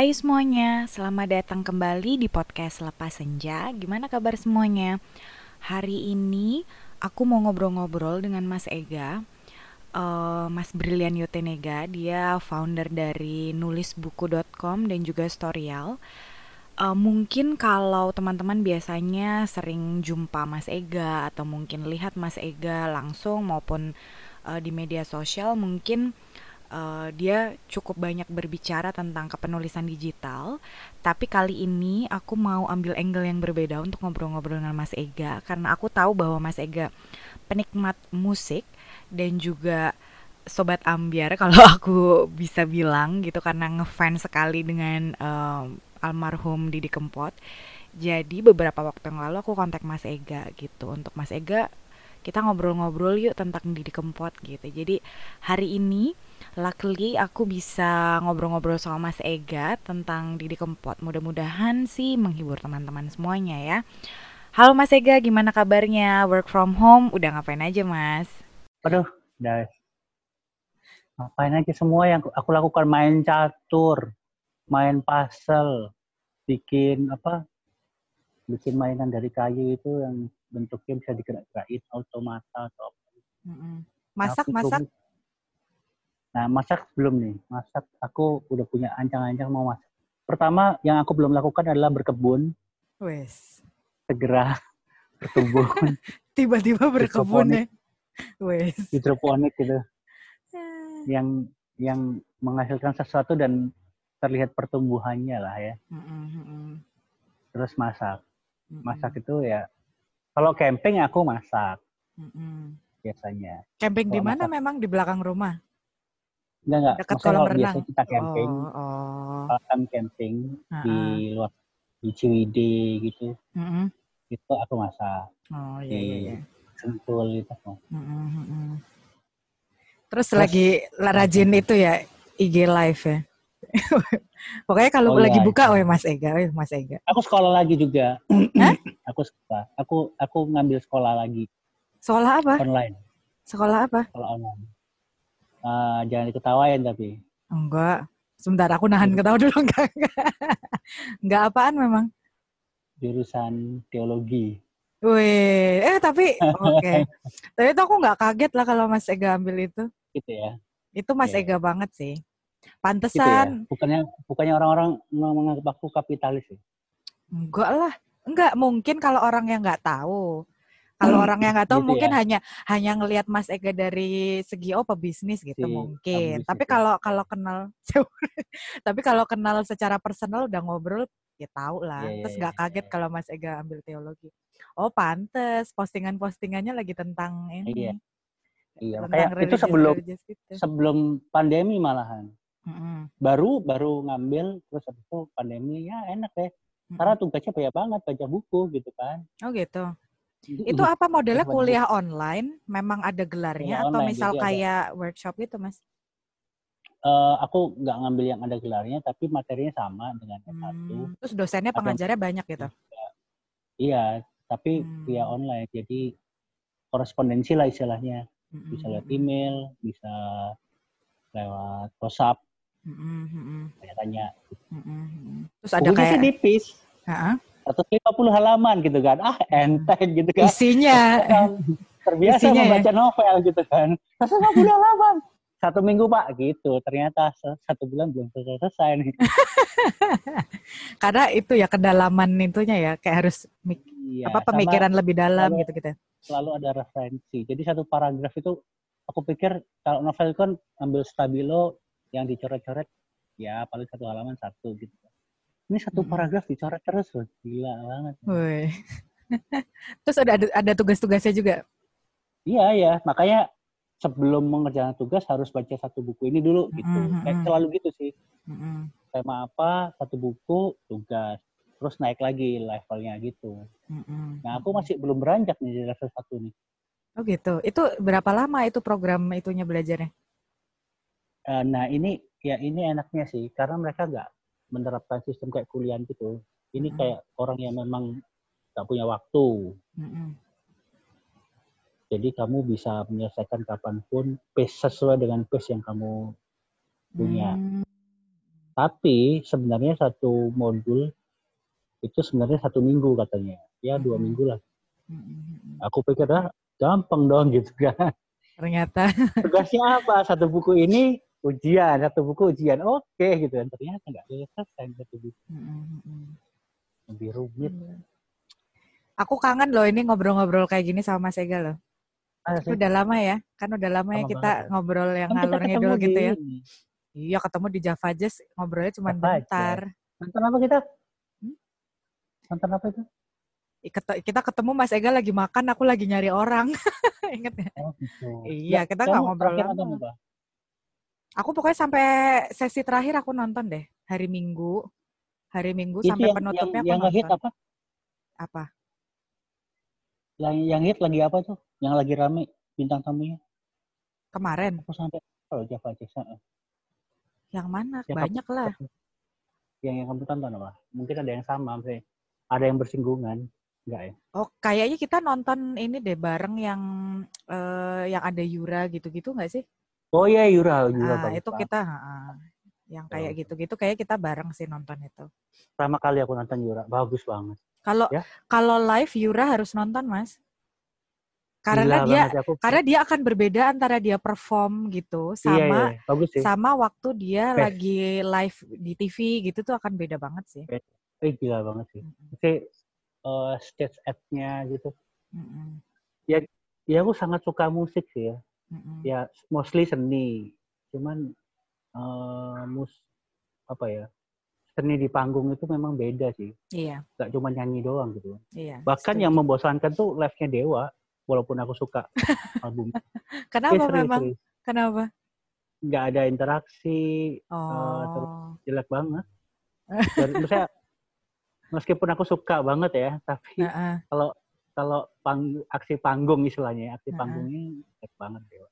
Hai semuanya, selamat datang kembali di podcast Lepas Senja. Gimana kabar semuanya? Hari ini aku mau ngobrol-ngobrol dengan Mas Ega, uh, Mas Brilian Yotenega. Dia founder dari nulisbuku.com dan juga Storyal. Uh, mungkin kalau teman-teman biasanya sering jumpa Mas Ega atau mungkin lihat Mas Ega langsung maupun uh, di media sosial, mungkin uh, dia cukup banyak berbicara tentang kepenulisan digital. Tapi kali ini aku mau ambil angle yang berbeda untuk ngobrol-ngobrol dengan Mas Ega karena aku tahu bahwa Mas Ega penikmat musik dan juga sobat ambiar kalau aku bisa bilang gitu karena ngefans sekali dengan um, almarhum Didi Kempot. Jadi beberapa waktu yang lalu aku kontak Mas Ega gitu untuk Mas Ega kita ngobrol-ngobrol yuk tentang Didi Kempot gitu. Jadi hari ini luckily aku bisa ngobrol-ngobrol sama Mas Ega tentang Didi Kempot. Mudah-mudahan sih menghibur teman-teman semuanya ya. Halo Mas Ega, gimana kabarnya? Work from home udah ngapain aja Mas? Aduh, udah ngapain aja semua yang aku lakukan main catur, main puzzle, bikin apa? Bikin mainan dari kayu itu yang bentuknya bisa digerak-gerakin automata atau apa. Mm -mm. Masak, masak? Nah, masak belum nih. Masak aku udah punya ancang-ancang mau masak. Pertama yang aku belum lakukan adalah berkebun. Wes. Segera bertumbuh. Tiba-tiba berkebun ya. Wes. Hidroponik gitu. yang yang menghasilkan sesuatu dan terlihat pertumbuhannya lah ya. Mm -hmm. Terus masak. Masak itu ya kalau camping aku masak. Mm -hmm. Biasanya. Camping di mana memang di belakang rumah? Enggak, enggak. Dekat kolam renang. Biasa kita camping, oh, oh. Kan camping uh -uh. di luar di Ciwide gitu. Uh -uh. Itu aku masak. Oh iya iya. iya. Sentul gitu. Uh -uh. Terus, Terus lagi rajin itu ya IG live ya. Pokoknya kalau oh, lagi iya, buka, oh Mas Ega, oh Mas Ega. Aku sekolah lagi juga. Hah? aku sekolah. Aku aku ngambil sekolah lagi. Sekolah apa? Online. Sekolah apa? Sekolah online. Uh, jangan diketawain tapi. Enggak. Sebentar aku nahan ketawa dulu enggak. Enggak apaan memang? Jurusan teologi. Wih, eh tapi oke. Okay. tapi itu aku nggak kaget lah kalau Mas Ega ambil itu. Gitu ya. Itu Mas yeah. Ega banget sih. Pantesan. Gitu ya? Bukannya bukannya orang-orang menganggap aku kapitalis ya? Enggak lah. Enggak mungkin kalau orang yang nggak tahu. Kalau hmm, orang yang nggak tahu gitu mungkin ya? hanya hanya ngelihat Mas Ega dari segi oh pebisnis gitu si, mungkin. Tapi kalau kalau kenal tapi kalau kenal secara personal udah ngobrol ya tahu lah. Yeah, Terus iya, nggak yeah, kaget yeah. kalau Mas Ega ambil teologi. Oh pantes postingan-postingannya lagi tentang ini. Iya. Iya, kayak itu sebelum gitu. sebelum pandemi malahan. Mm-hmm. Baru baru ngambil terus habis itu pandemi ya enak deh. Mm-hmm. Karena tugasnya banyak banget baca buku gitu kan. Oh gitu. Itu apa modelnya kuliah online? Memang ada gelarnya atau online, misal kayak ada. workshop gitu, Mas? Uh, aku nggak ngambil yang ada gelarnya, tapi materinya sama dengan yang satu. Hmm, terus dosennya pengajarnya atau, banyak gitu? Iya, tapi hmm. via online. Jadi korespondensi lah istilahnya. Hmm. Bisa lewat hmm, hmm. email, bisa lewat WhatsApp. Hmm. hmm tanya. Hmm. Terus ada kayak nipis. Uh-huh. 150 halaman gitu kan. Ah, enteng gitu kan. Isinya. Terbiasa Isinya ya? membaca ya? novel gitu kan. 150 halaman. Satu minggu pak gitu. Ternyata satu bulan belum selesai nih. Karena itu ya kedalaman intunya ya. Kayak harus iya, apa pemikiran lebih dalam gitu gitu. Selalu ada referensi. Jadi satu paragraf itu aku pikir kalau novel kan ambil stabilo yang dicoret-coret ya paling satu halaman satu gitu ini satu paragraf dicoret terus loh. Gila banget. Woi. terus ada ada tugas-tugasnya juga? Iya, ya. Makanya sebelum mengerjakan tugas harus baca satu buku ini dulu gitu. Mm-hmm. Kayak selalu gitu sih. Mm-hmm. Tema apa, satu buku, tugas. Terus naik lagi levelnya gitu. Mm-hmm. Nah, aku masih belum beranjak nih di level satu nih. Oh gitu. Itu berapa lama itu program itunya belajarnya? Uh, nah, ini ya ini enaknya sih karena mereka nggak menerapkan sistem kayak kuliah gitu. Ini hmm. kayak orang yang memang tak punya waktu. Hmm. Jadi kamu bisa menyelesaikan kapan pun pace sesuai dengan pace yang kamu punya. Hmm. Tapi sebenarnya satu modul itu sebenarnya satu minggu katanya. Ya dua minggu lah. Hmm. Aku pikir ah gampang dong gitu kan. Ternyata. Tugasnya apa? Satu buku ini ujian, satu buku ujian. Oke gitu kan. Ternyata nggak selesai satu buku. Hmm. Lebih rumit. Hmm. Aku kangen loh ini ngobrol-ngobrol kayak gini sama Mas Ega loh. Ah, udah lama ya, kan udah lama, ya kita banget. ngobrol yang kan ngalur ngidul gitu ya. Iya ketemu di Java Jazz ngobrolnya cuma bentar. Nonton apa kita? Hmm? Nonton apa itu? Kita ketemu Mas Ega lagi makan, aku lagi nyari orang. Ingat ya? Oh, gitu. Iya, kita nggak ngobrol lama. Aku pokoknya sampai sesi terakhir aku nonton deh, hari Minggu. Hari Minggu itu sampai yang, penutupnya yang, aku yang nonton. apa? Apa? Yang yang hit lagi apa tuh? Yang lagi rame bintang tamunya? Kemarin. Aku sampai oh Java Jazz. Yang mana? Yang Banyak kamu, lah. Yang yang kamu tonton apa? Mungkin ada yang sama, sih. Ada yang bersinggungan. Enggak ya? Oh, kayaknya kita nonton ini deh bareng yang uh, yang ada Yura gitu-gitu nggak sih? Oh iya Yura, Yura nah, itu kita uh, yang kayak gitu-gitu kayak kita bareng sih nonton itu. Pertama kali aku nonton Yura, bagus banget. Kalau ya? kalau live Yura harus nonton, Mas. Karena Gila dia aku. karena dia akan berbeda antara dia perform gitu iya, sama iya, iya. Bagus sih. sama waktu dia Best. lagi live di TV gitu tuh akan beda banget sih. Eh gila banget sih. Oke, uh, stage act-nya gitu. Mm-hmm. Ya ya aku sangat suka musik sih ya. Mm-hmm. Ya mostly seni. Cuman uh, mus apa ya? seni di panggung itu memang beda sih. Iya. Gak cuma nyanyi doang gitu. Iya. Bahkan setuju. yang membosankan tuh live-nya Dewa, walaupun aku suka album. Kenapa eh, serius, memang? Serius. Kenapa? Gak ada interaksi, oh. uh, terus jelek banget. Dan misalnya, meskipun aku suka banget ya, tapi kalau uh -uh. Kalau pang, aksi panggung istilahnya, aksi uh -uh. panggungnya jelek banget Dewa.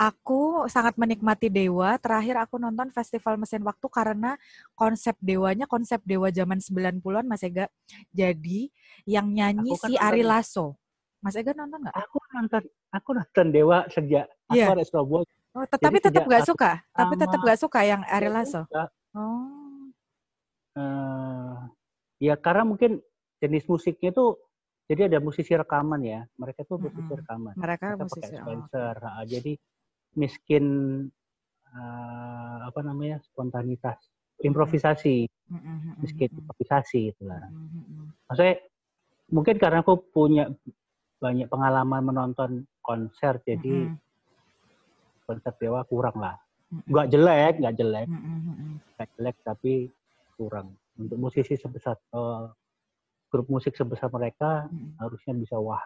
Aku sangat menikmati Dewa. Terakhir aku nonton Festival Mesin Waktu karena konsep Dewanya konsep Dewa zaman 90-an Mas Ega. Jadi yang nyanyi kan si Ari Lasso. Mas Ega nonton nggak? Aku nonton, aku nonton Dewa sejak yeah. aku ada Surabaya. Oh, tetapi tetap nggak suka. Tapi tetap nggak suka yang Ari Lasso. Oh. Uh, ya karena mungkin jenis musiknya tuh jadi ada musisi rekaman ya. Mereka tuh musisi rekaman. Mereka, Mereka musisi. Pakai Spencer. Oh. jadi miskin uh, apa namanya spontanitas improvisasi miskin improvisasi itulah maksudnya mungkin karena aku punya banyak pengalaman menonton konser jadi konser dewa kurang lah nggak jelek nggak jelek nggak jelek tapi kurang untuk musisi sebesar uh, grup musik sebesar mereka harusnya bisa wah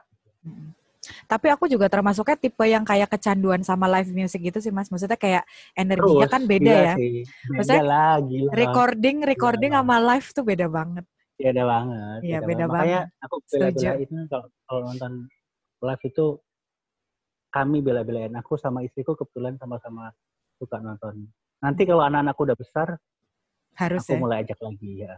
tapi aku juga termasuknya tipe yang kayak kecanduan sama live music gitu sih mas. Maksudnya kayak energinya Terus, kan beda ya. Sih. Maksudnya lah, gila. recording recording gila sama live tuh beda banget. Beda banget. Iya beda, beda banget. Makanya aku bela-belain kalau, kalau nonton live itu kami bela-belain. Aku sama istriku kebetulan sama-sama suka nonton. Nanti kalau anak-anakku udah besar, harus aku ya? mulai ajak lagi ya.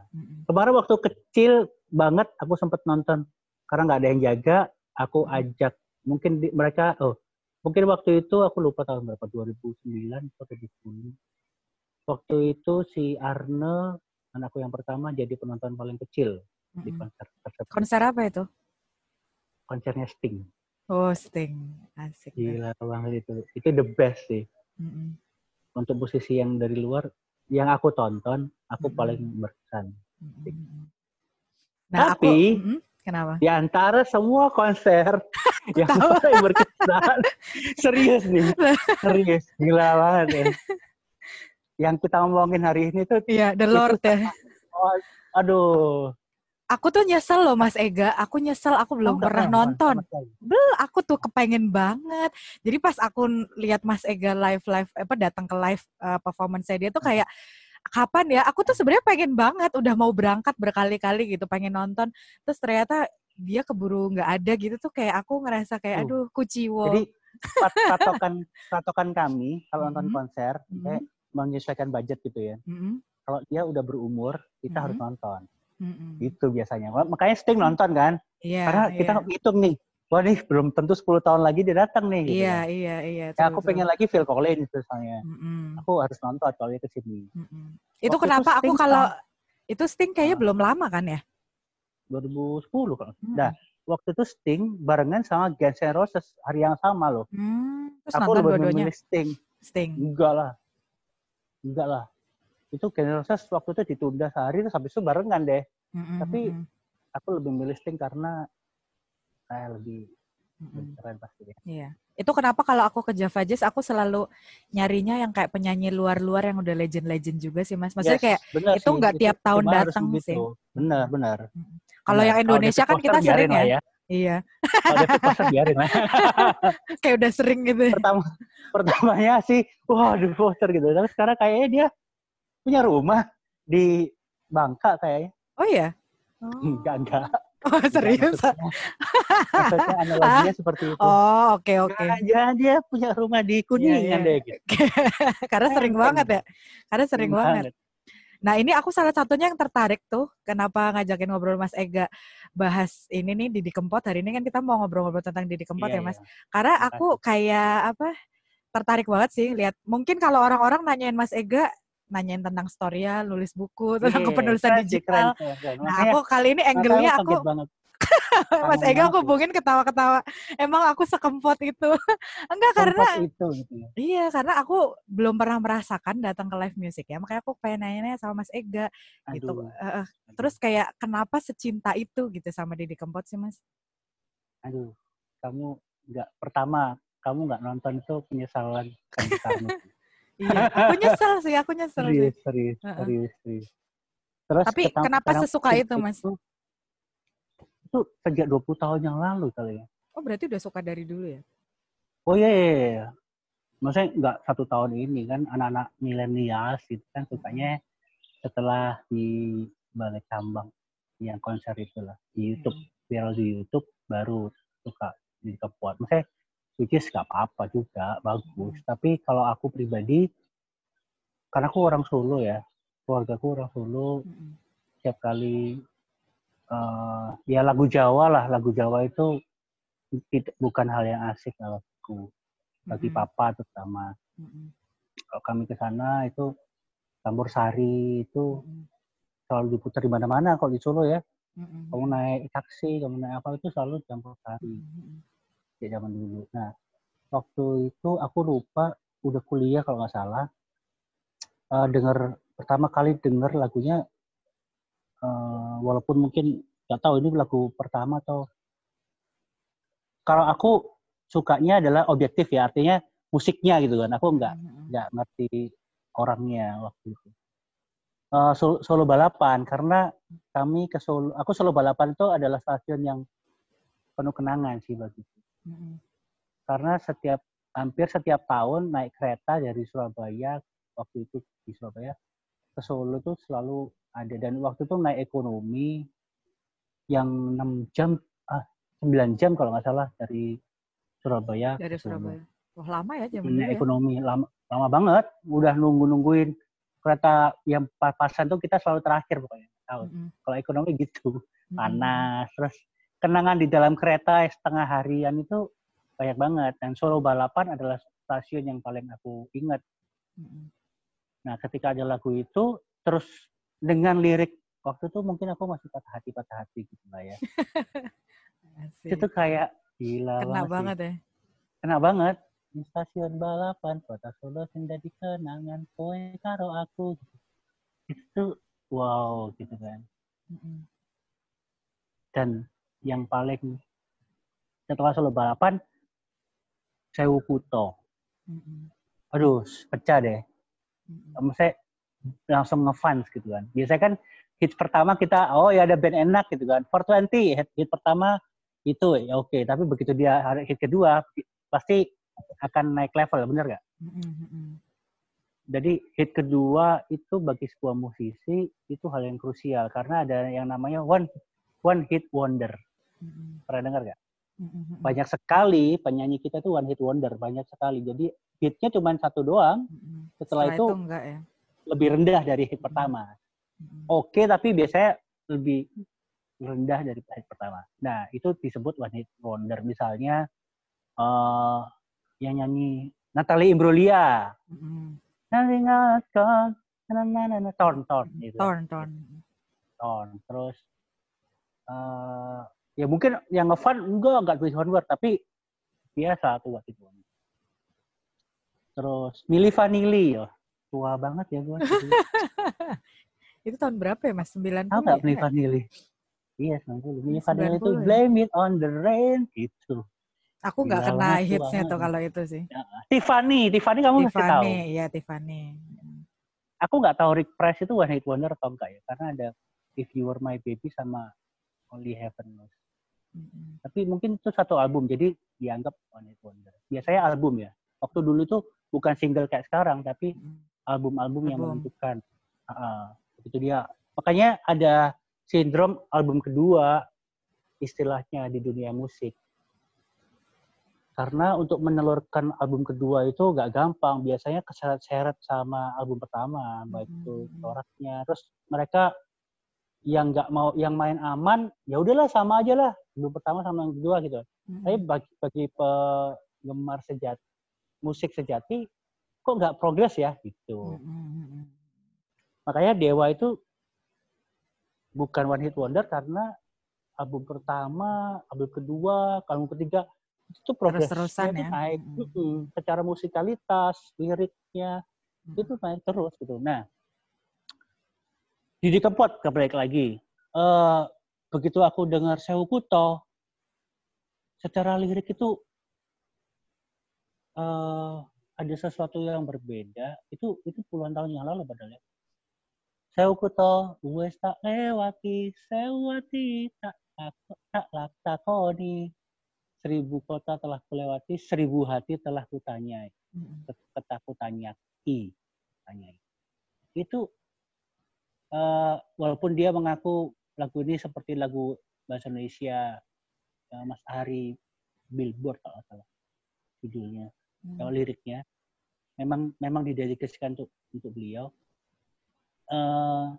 Kemarin waktu kecil banget aku sempet nonton karena nggak ada yang jaga aku ajak mungkin di, mereka oh mungkin waktu itu aku lupa tahun berapa 2009 atau 2010 waktu itu si Arne anakku yang pertama jadi penonton paling kecil mm-hmm. di konser tersebut. Konser apa itu? Konsernya Sting. Oh Sting, asik. Gila banget itu. Itu the best sih. Mm-hmm. Untuk musisi yang dari luar, yang aku tonton, aku mm-hmm. paling berkesan. Mm-hmm. Nah, Tapi, aku. Kenapa? Di antara semua konser yang paling berkesan, serius nih, serius, gila banget ya. Yang kita ngomongin hari ini tuh, iya, The Lord ya. Oh, aduh. Aku tuh nyesel loh Mas Ega, aku nyesel aku belum oh, pernah nonton. Belum, aku tuh kepengen banget. Jadi pas aku lihat Mas Ega live live apa datang ke live uh, performance dia tuh kayak kapan ya aku tuh sebenarnya pengen banget udah mau berangkat berkali-kali gitu pengen nonton terus ternyata dia keburu nggak ada gitu tuh kayak aku ngerasa kayak aduh kuciwo jadi patokan patokan kami kalau nonton mm -hmm. konser mm -hmm. kayak menyesuaikan budget gitu ya mm -hmm. kalau dia udah berumur kita mm -hmm. harus nonton mm -hmm. itu biasanya makanya Sting nonton kan yeah, karena kita yeah. hitung nih wah nih belum tentu 10 tahun lagi dia datang nih. Gitu iya, kan. iya, iya. Ya, aku pengen lagi Phil Collins misalnya. Mm -mm. Aku harus nonton kalau dia ke sini. Mm -mm. Itu Waktu kenapa itu aku kalau itu Sting kayaknya nah. belum lama kan ya? 2010 kan. Mm. Nah, waktu itu Sting barengan sama Guns N' Roses hari yang sama loh. Hmm, terus aku lebih memilih Sting. Sting. Enggak lah. Enggak lah. Itu Guns N' Roses waktu itu ditunda sehari terus habis itu barengan deh. Mm -hmm. Tapi aku lebih memilih Sting karena kayak lebih mm-hmm. keren pasti ya. Iya. Itu kenapa kalau aku ke Java Jazz aku selalu nyarinya yang kayak penyanyi luar-luar yang udah legend-legend juga sih Mas. Maksudnya yes, kayak itu nggak tiap tahun datang sih. Benar, benar. Kalau yang Indonesia kan kita sering ya. ya. Iya. Kalau biarin lah. kayak udah sering gitu. Ya. Pertama pertamanya sih, waduh poster gitu. Tapi sekarang kayaknya dia punya rumah di Bangka kayaknya. Oh iya? Oh. Enggak, enggak. Oh serius? Maksudnya analoginya seperti itu. Oh oke okay, oke. Okay. Ya, dia punya rumah di Kuningan yeah, yeah. deh. Gitu. Karena sering banget ya. Karena sering banget. banget. Nah ini aku salah satunya yang tertarik tuh kenapa ngajakin ngobrol Mas Ega bahas ini nih Didi Kempot hari ini kan kita mau ngobrol-ngobrol tentang Didi Kempot yeah, ya Mas. Yeah. Karena aku kayak apa tertarik banget sih lihat mungkin kalau orang-orang nanyain Mas Ega nanyain tentang story ya, nulis buku, tentang yeah, kepenulisan digital. Keren, keren. Nah, aku kali ini angle-nya aku Mas Ega aku hubungin ketawa-ketawa. Emang aku sekempot itu. Enggak karena itu gitu ya. Iya, karena aku belum pernah merasakan datang ke live music ya. Makanya aku pengen nanya sama Mas Ega gitu. Aduh. gitu. Uh, terus kayak kenapa secinta itu gitu sama Didi Kempot sih, Mas? Aduh, kamu enggak pertama kamu nggak nonton itu penyesalan kan iya, aku nyesel sih, aku nyesel serius, sih. Serius, uh-uh. serius, serius. Terus Tapi kenapa sesuka itu, Mas? Itu, itu sejak 20 tahun yang lalu kali ya. Oh, berarti udah suka dari dulu ya? Oh iya, iya, iya. Maksudnya nggak satu tahun ini kan, anak-anak milenial gitu kan sukanya setelah di Balai Kambang yang konser itu lah di YouTube hmm. viral di YouTube baru suka di kepuat. Maksudnya which is gak apa-apa juga bagus hmm. tapi kalau aku pribadi karena aku orang Solo ya keluarga aku orang Solo hmm. setiap kali uh, ya lagu Jawa lah lagu Jawa itu tidak bukan hal yang asik aku bagi hmm. papa terutama hmm. kalau kami ke sana itu campur sari itu hmm. selalu diputar di mana-mana kalau di Solo ya hmm. kamu naik taksi kamu naik apa itu selalu campur sari hmm ya zaman dulu. Nah, waktu itu aku lupa udah kuliah kalau nggak salah. Uh, denger pertama kali denger lagunya uh, walaupun mungkin nggak tahu ini lagu pertama atau kalau aku sukanya adalah objektif ya artinya musiknya gitu kan aku nggak mm-hmm. nggak ngerti orangnya waktu itu uh, solo, solo balapan karena kami ke Solo aku Solo balapan itu adalah stasiun yang penuh kenangan sih bagiku hmm Karena setiap hampir setiap tahun naik kereta dari Surabaya waktu itu di Surabaya ke Solo tuh selalu ada dan waktu itu naik ekonomi yang 6 jam ah 9 jam kalau nggak salah dari Surabaya dari Surabaya. Wah, lama ya jam Naik ya? ekonomi lama lama banget, udah nunggu-nungguin kereta yang pas-pasan tuh kita selalu terakhir pokoknya. Tahu. Mm-hmm. Kalau ekonomi gitu, panas mm-hmm. terus kenangan di dalam kereta setengah harian itu banyak banget dan Solo Balapan adalah stasiun yang paling aku ingat. Nah, ketika ada lagu itu terus dengan lirik waktu itu mungkin aku masih patah hati patah hati gitu lah ya. itu kayak gila Kena banget, banget ya. Kena banget. Di stasiun balapan kota Solo menjadi kenangan kowe karo aku. Itu wow gitu kan. Dan yang paling setelah Solo balapan Sewu Kuto. Mm-hmm. Aduh, pecah deh. Mm-hmm. Maksudnya langsung ngefans gitu kan. Biasanya kan hit pertama kita, oh ya ada band enak gitu kan. 420, hit, hit pertama itu ya oke. Okay. Tapi begitu dia hit kedua, pasti akan naik level, bener gak? Mm-hmm. Jadi hit kedua itu bagi sebuah musisi itu hal yang krusial karena ada yang namanya one one hit wonder. Mm-hmm. Pernah dengar gak? Mm-hmm. Banyak sekali penyanyi kita tuh one hit wonder, banyak sekali. Jadi hitnya cuma satu doang. Mm-hmm. Setelah, Setelah itu, itu enggak, ya? lebih rendah dari hit pertama. Mm-hmm. Oke, okay, tapi biasanya lebih rendah dari hit pertama. Nah, itu disebut one hit wonder. Misalnya uh, yang nyanyi Natalie Imbruglia. Mm-hmm. Ingatkan, na na na na torn torn gitu. Torn torn. Torn. Terus uh, ya mungkin yang ngefun enggak enggak tulis wonder tapi biasa tuh waktu itu. Terus Milli Vanilli ya. Tua banget ya gua. itu tahun berapa ya Mas? 90 Tahu enggak ya? Milli Vanilli? Iya, 90. Milli Vanilli itu ya? Blame It on the Rain itu. Aku nggak kena hitsnya tuh kalau itu sih. Ya, Tiffany, Tiffany kamu Tiffany, masih tahu? Tiffany, iya Tiffany. Aku nggak tahu Rick Price itu one hit wonder atau enggak ya, karena ada If You Were My Baby sama Only Heaven Knows. Mm-hmm. Tapi mungkin itu satu album, jadi dianggap one hit wonder. Biasanya album ya. Waktu dulu itu bukan single kayak sekarang, tapi album-album yang menentukan. Uh, itu dia. Makanya ada sindrom album kedua istilahnya di dunia musik karena untuk menelurkan album kedua itu gak gampang biasanya keseret-seret sama album pertama baik itu hmm. coraknya terus mereka yang nggak mau yang main aman ya udahlah sama aja lah album pertama sama yang kedua gitu hmm. tapi bagi bagi penggemar sejati musik sejati kok nggak progres ya gitu hmm. makanya Dewa itu bukan one hit wonder karena album pertama album kedua album ketiga itu progresnya ya. naik hmm. secara musikalitas liriknya hmm. itu naik terus gitu nah Didi Kempot kebalik lagi. Uh, begitu aku dengar Sewu Kuto secara lirik itu uh, ada sesuatu yang berbeda. Itu itu puluhan tahun yang lalu padahal ya. Sewu Kuto wes tak lewati sewati tak tak tak tak, tak seribu kota telah kulewati, seribu hati telah kutanyai. Ketakutannya i, tanyai. Itu uh, walaupun dia mengaku lagu ini seperti lagu bahasa Indonesia uh, Mas Ari Billboard kalau salah judulnya, hmm. kalau liriknya memang memang didedikasikan untuk untuk beliau. Uh,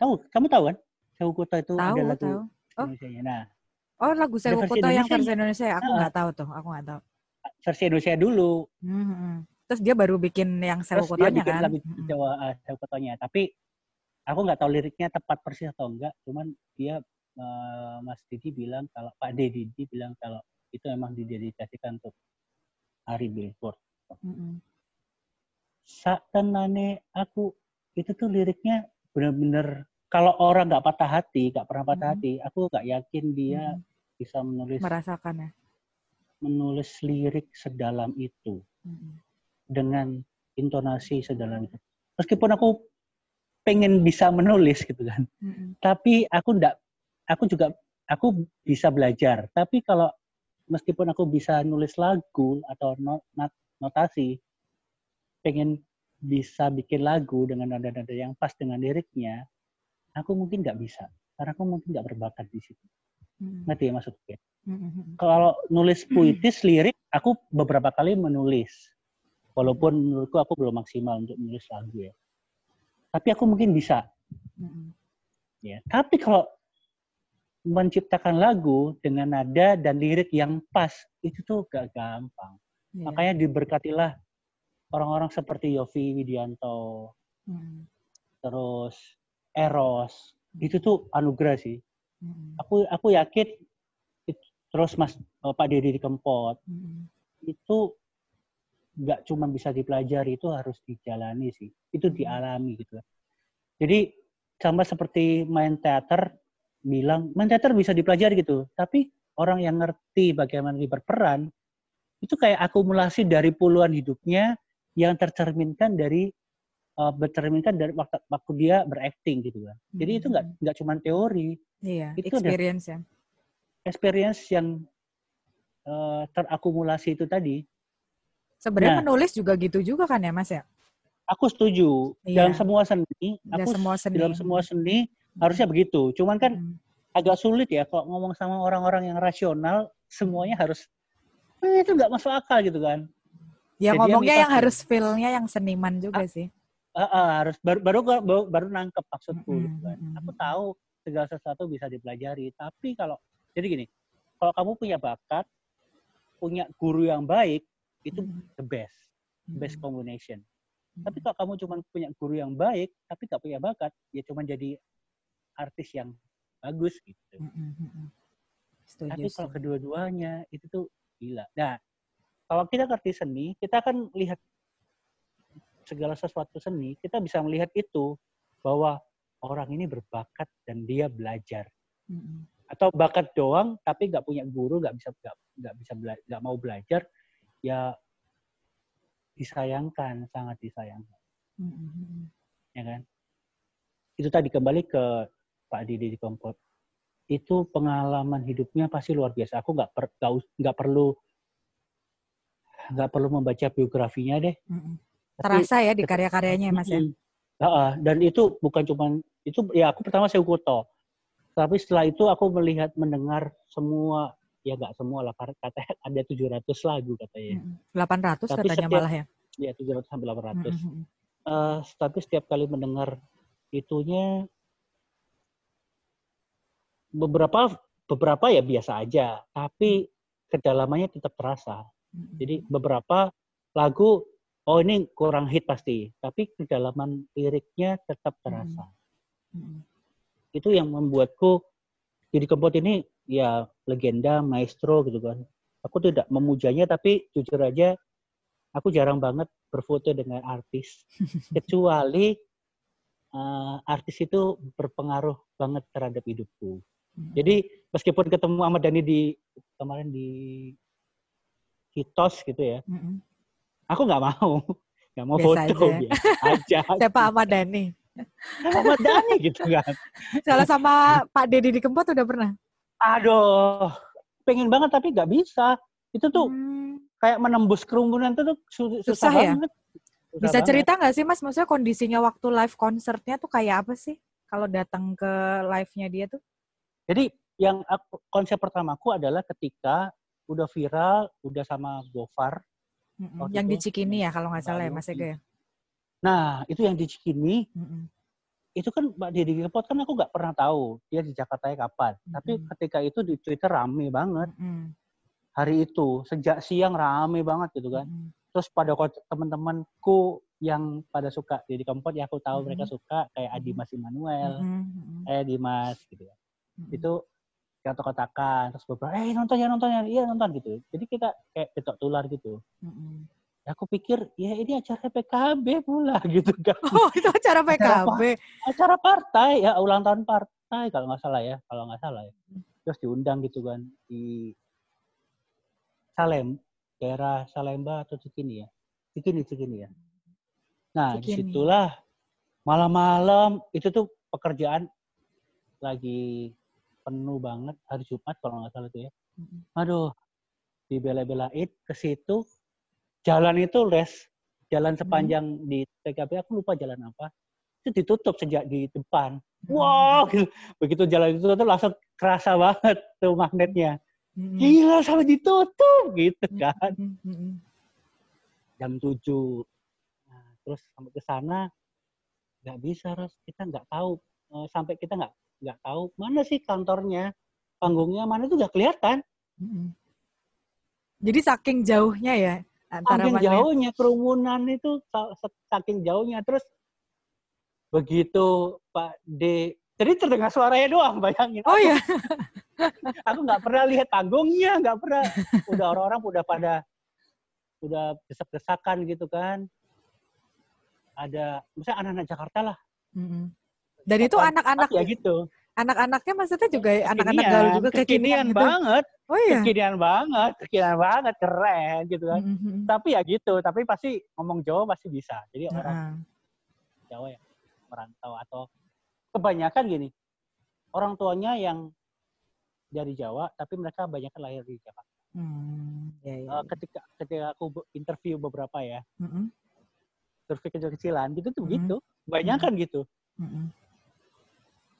tahu, kamu tahu kan? Sewu Kota itu tahu, ada lagu tahu. Oh. Indonesia. Nah, Oh lagu Sewu Kuto yang versi Indonesia? Aku nggak uh, tahu tuh, aku nggak tahu. Versi Indonesia dulu. Hmm, Terus dia baru bikin yang dia bikin kan? lagu Jawa uh, Sewu Kutonya. Tapi aku nggak tahu liriknya tepat persis atau enggak. Cuman dia uh, Mas Didi bilang kalau Pak Didi bilang kalau itu memang didedikasikan untuk Hari Billboard. Hmm. Saat tenane aku itu tuh liriknya benar-benar kalau orang nggak patah hati, nggak pernah patah hmm. hati, aku nggak yakin dia hmm. bisa menulis merasakan ya menulis lirik sedalam itu hmm. Dengan intonasi sedalam itu. Meskipun aku pengen bisa menulis gitu kan, hmm. tapi aku nggak, aku juga aku bisa belajar. Tapi kalau meskipun aku bisa nulis lagu atau not, not, notasi, pengen bisa bikin lagu dengan nada-nada yang pas dengan liriknya, aku mungkin nggak bisa karena aku mungkin nggak berbakat di situ hmm. ngerti ya maksudnya hmm. kalau nulis puitis lirik aku beberapa kali menulis walaupun menurutku aku belum maksimal untuk menulis lagu ya tapi aku mungkin bisa ya tapi kalau menciptakan lagu dengan nada dan lirik yang pas itu tuh gak gampang yeah. makanya diberkatilah orang-orang seperti Yofi Widianto hmm. terus eros itu tuh anugerah sih hmm. aku aku yakin terus mas Pak Deddy di Kempot hmm. itu nggak cuma bisa dipelajari itu harus dijalani sih itu hmm. dialami gitu jadi sama seperti main teater bilang main teater bisa dipelajari gitu tapi orang yang ngerti bagaimana dia berperan itu kayak akumulasi dari puluhan hidupnya yang tercerminkan dari uh, bercerminkan dari waktu, waktu dia berakting gitu kan. Jadi itu nggak hmm. nggak cuma teori. Iya, itu experience ya. Experience yang uh, terakumulasi itu tadi. Sebenarnya nah, menulis juga gitu juga kan ya Mas ya? Aku setuju. Iya. Dalam semua seni, aku semua seni. dalam semua seni harusnya begitu. Cuman kan hmm. agak sulit ya kalau ngomong sama orang-orang yang rasional, semuanya harus eh, itu nggak masuk akal gitu kan. Ya Jadi ngomongnya yang, yang harus feel-nya yang seniman juga ah, sih uh, uh, harus baru baru baru, baru nangkep maksudku. Mm -hmm. Aku tahu segala sesuatu bisa dipelajari. Tapi kalau jadi gini, kalau kamu punya bakat, punya guru yang baik, itu hmm. the best, best hmm. combination. Tapi kalau kamu cuma punya guru yang baik, tapi gak punya bakat, ya cuma jadi artis yang bagus gitu. Setuju, tapi kalau kedua-duanya itu tuh gila. Nah, kalau kita ngerti seni, kita akan lihat segala sesuatu seni, kita bisa melihat itu bahwa orang ini berbakat dan dia belajar. Atau bakat doang tapi nggak punya guru, nggak bisa nggak bisa nggak mau belajar, ya disayangkan, sangat disayangkan. Mm-hmm. Ya kan? Itu tadi kembali ke Pak Didi di Kompot. Itu pengalaman hidupnya pasti luar biasa. Aku nggak per, nggak perlu nggak perlu membaca biografinya deh. Mm-hmm. Terasa ya di karya-karyanya Mas ya. Uh, dan itu bukan cuma itu ya aku pertama saya Kuto. Tapi setelah itu aku melihat mendengar semua ya nggak semua lah kata ada 700 lagu katanya. 800 tapi katanya setiap, malah ya. Ya 700 sampai 800. Mm -hmm. uh, tapi setiap kali mendengar itunya beberapa beberapa ya biasa aja, tapi kedalamannya tetap terasa. Jadi beberapa lagu oh ini kurang hit pasti, tapi kedalaman liriknya tetap terasa. Hmm. Itu yang membuatku jadi Kempot ini ya legenda, maestro gitu kan. Aku tidak memujanya, tapi jujur aja aku jarang banget berfoto dengan artis, kecuali uh, artis itu berpengaruh banget terhadap hidupku. Hmm. Jadi meskipun ketemu Ahmad Dhani di kemarin di Kitos gitu ya, mm -hmm aku nggak mau nggak mau biasa foto aja. biasa aja siapa Ahmad Dhani Ahmad Dhani gitu kan kalau sama Pak Deddy di Kempot udah pernah aduh pengen banget tapi nggak bisa itu tuh hmm. kayak menembus kerumunan tuh susah, susah ya banget. Susah bisa banget. cerita nggak sih mas maksudnya kondisinya waktu live konsernya tuh kayak apa sih kalau datang ke live-nya dia tuh jadi yang aku, konsep pertamaku adalah ketika udah viral udah sama Gofar Mm-mm. Yang di Cikini ya kalau nggak salah ya Mas Ega ya. Nah itu yang di Cikini Mm-mm. itu kan Mbak Deddy Kempot kan aku nggak pernah tahu dia di Jakarta ya kapan. Mm-mm. Tapi ketika itu di Twitter rame banget. Mm-mm. Hari itu sejak siang rame banget gitu kan. Mm-mm. Terus pada teman-temanku yang pada suka Deddy Kempot ya aku tahu mm-hmm. mereka suka kayak Adi Mas Immanuel, mm-hmm. eh Dimas gitu ya. Mm-hmm. Itu kotak-kotakan terus beberapa eh nonton ya nonton ya iya nonton gitu jadi kita kayak ketok tular gitu mm-hmm. ya aku pikir ya ini acara PKB pula gitu kan oh itu acara PKB acara, acara partai ya ulang tahun partai kalau nggak salah ya kalau nggak salah ya terus diundang gitu kan di Salem daerah Salemba atau Cikini ya Cikini Cikini ya nah Cikini. di situlah malam-malam itu tuh pekerjaan lagi penuh banget hari Jumat kalau nggak salah itu ya. Aduh, dibela-belain ke situ. Jalan itu les, jalan sepanjang hmm. di TKP aku lupa jalan apa. Itu ditutup sejak di depan. Wow, gitu. begitu jalan itu tuh langsung kerasa banget tuh magnetnya. Hmm. Gila sampai ditutup gitu kan. Jam 7. Nah, terus sampai ke sana nggak bisa, Ros. Kita nggak tahu eh, sampai kita nggak nggak tahu mana sih kantornya, panggungnya mana itu nggak kelihatan. Jadi saking jauhnya ya antara saking jauhnya kerumunan itu saking jauhnya terus begitu Pak D jadi terdengar suaranya doang bayangin. Oh iya. aku nggak pernah lihat panggungnya, nggak pernah. Udah orang-orang udah pada udah desak-desakan gitu kan. Ada, misalnya anak-anak Jakarta lah. Mm-hmm. Dan itu anak-anak ya gitu. Anak-anaknya maksudnya juga anak-anak gaul juga kekinian, gitu. banget. Oh iya. Kekinian banget, kekinian banget, keren gitu kan. Mm -hmm. Tapi ya gitu, tapi pasti ngomong Jawa pasti bisa. Jadi orang Jawa yang merantau atau kebanyakan gini. Orang tuanya yang dari Jawa, tapi mereka banyak lahir di Jakarta. Hmm, ya, ya, uh, ketika ketika aku interview beberapa ya, mm -hmm. interview kecil-kecilan gitu tuh mm -hmm. gitu, banyak kan mm -hmm. gitu. Mm -hmm.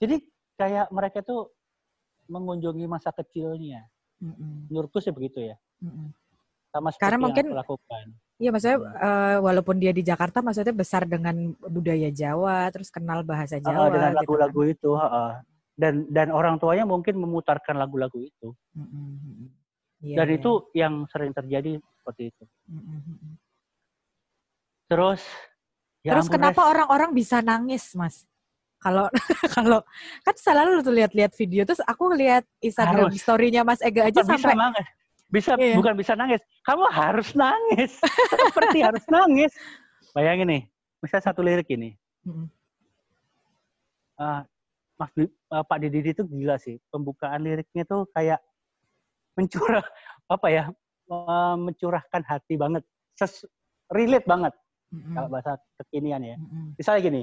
Jadi kayak mereka tuh mengunjungi masa kecilnya. Mm-mm. Menurutku sih begitu ya. Mm-mm. Sama seperti Karena mungkin, yang aku lakukan. Iya, maksudnya uh, walaupun dia di Jakarta, maksudnya besar dengan budaya Jawa, terus kenal bahasa Jawa. Uh, dengan gitu lagu-lagu gitu, itu. Uh, dan dan orang tuanya mungkin memutarkan lagu-lagu itu. Mm-hmm. Yeah, dan yeah. itu yang sering terjadi seperti itu. Mm-hmm. Terus ya Terus kenapa orang-orang bisa nangis, Mas? Kalau kalau kan selalu tuh lihat-lihat video terus aku lihat Instagram story-nya Mas Ega aja bisa sampai nangis. Bisa iya. bukan bisa nangis. Kamu harus nangis. Seperti harus nangis. Bayangin nih, misalnya satu lirik ini. Mm-hmm. Uh, Mas uh, Pak Didi itu gila sih. Pembukaan liriknya tuh kayak mencurah apa ya? Uh, mencurahkan hati banget. Ses, relate banget. Mm-hmm. Kalau bahasa kekinian ya. Mm-hmm. Misalnya gini.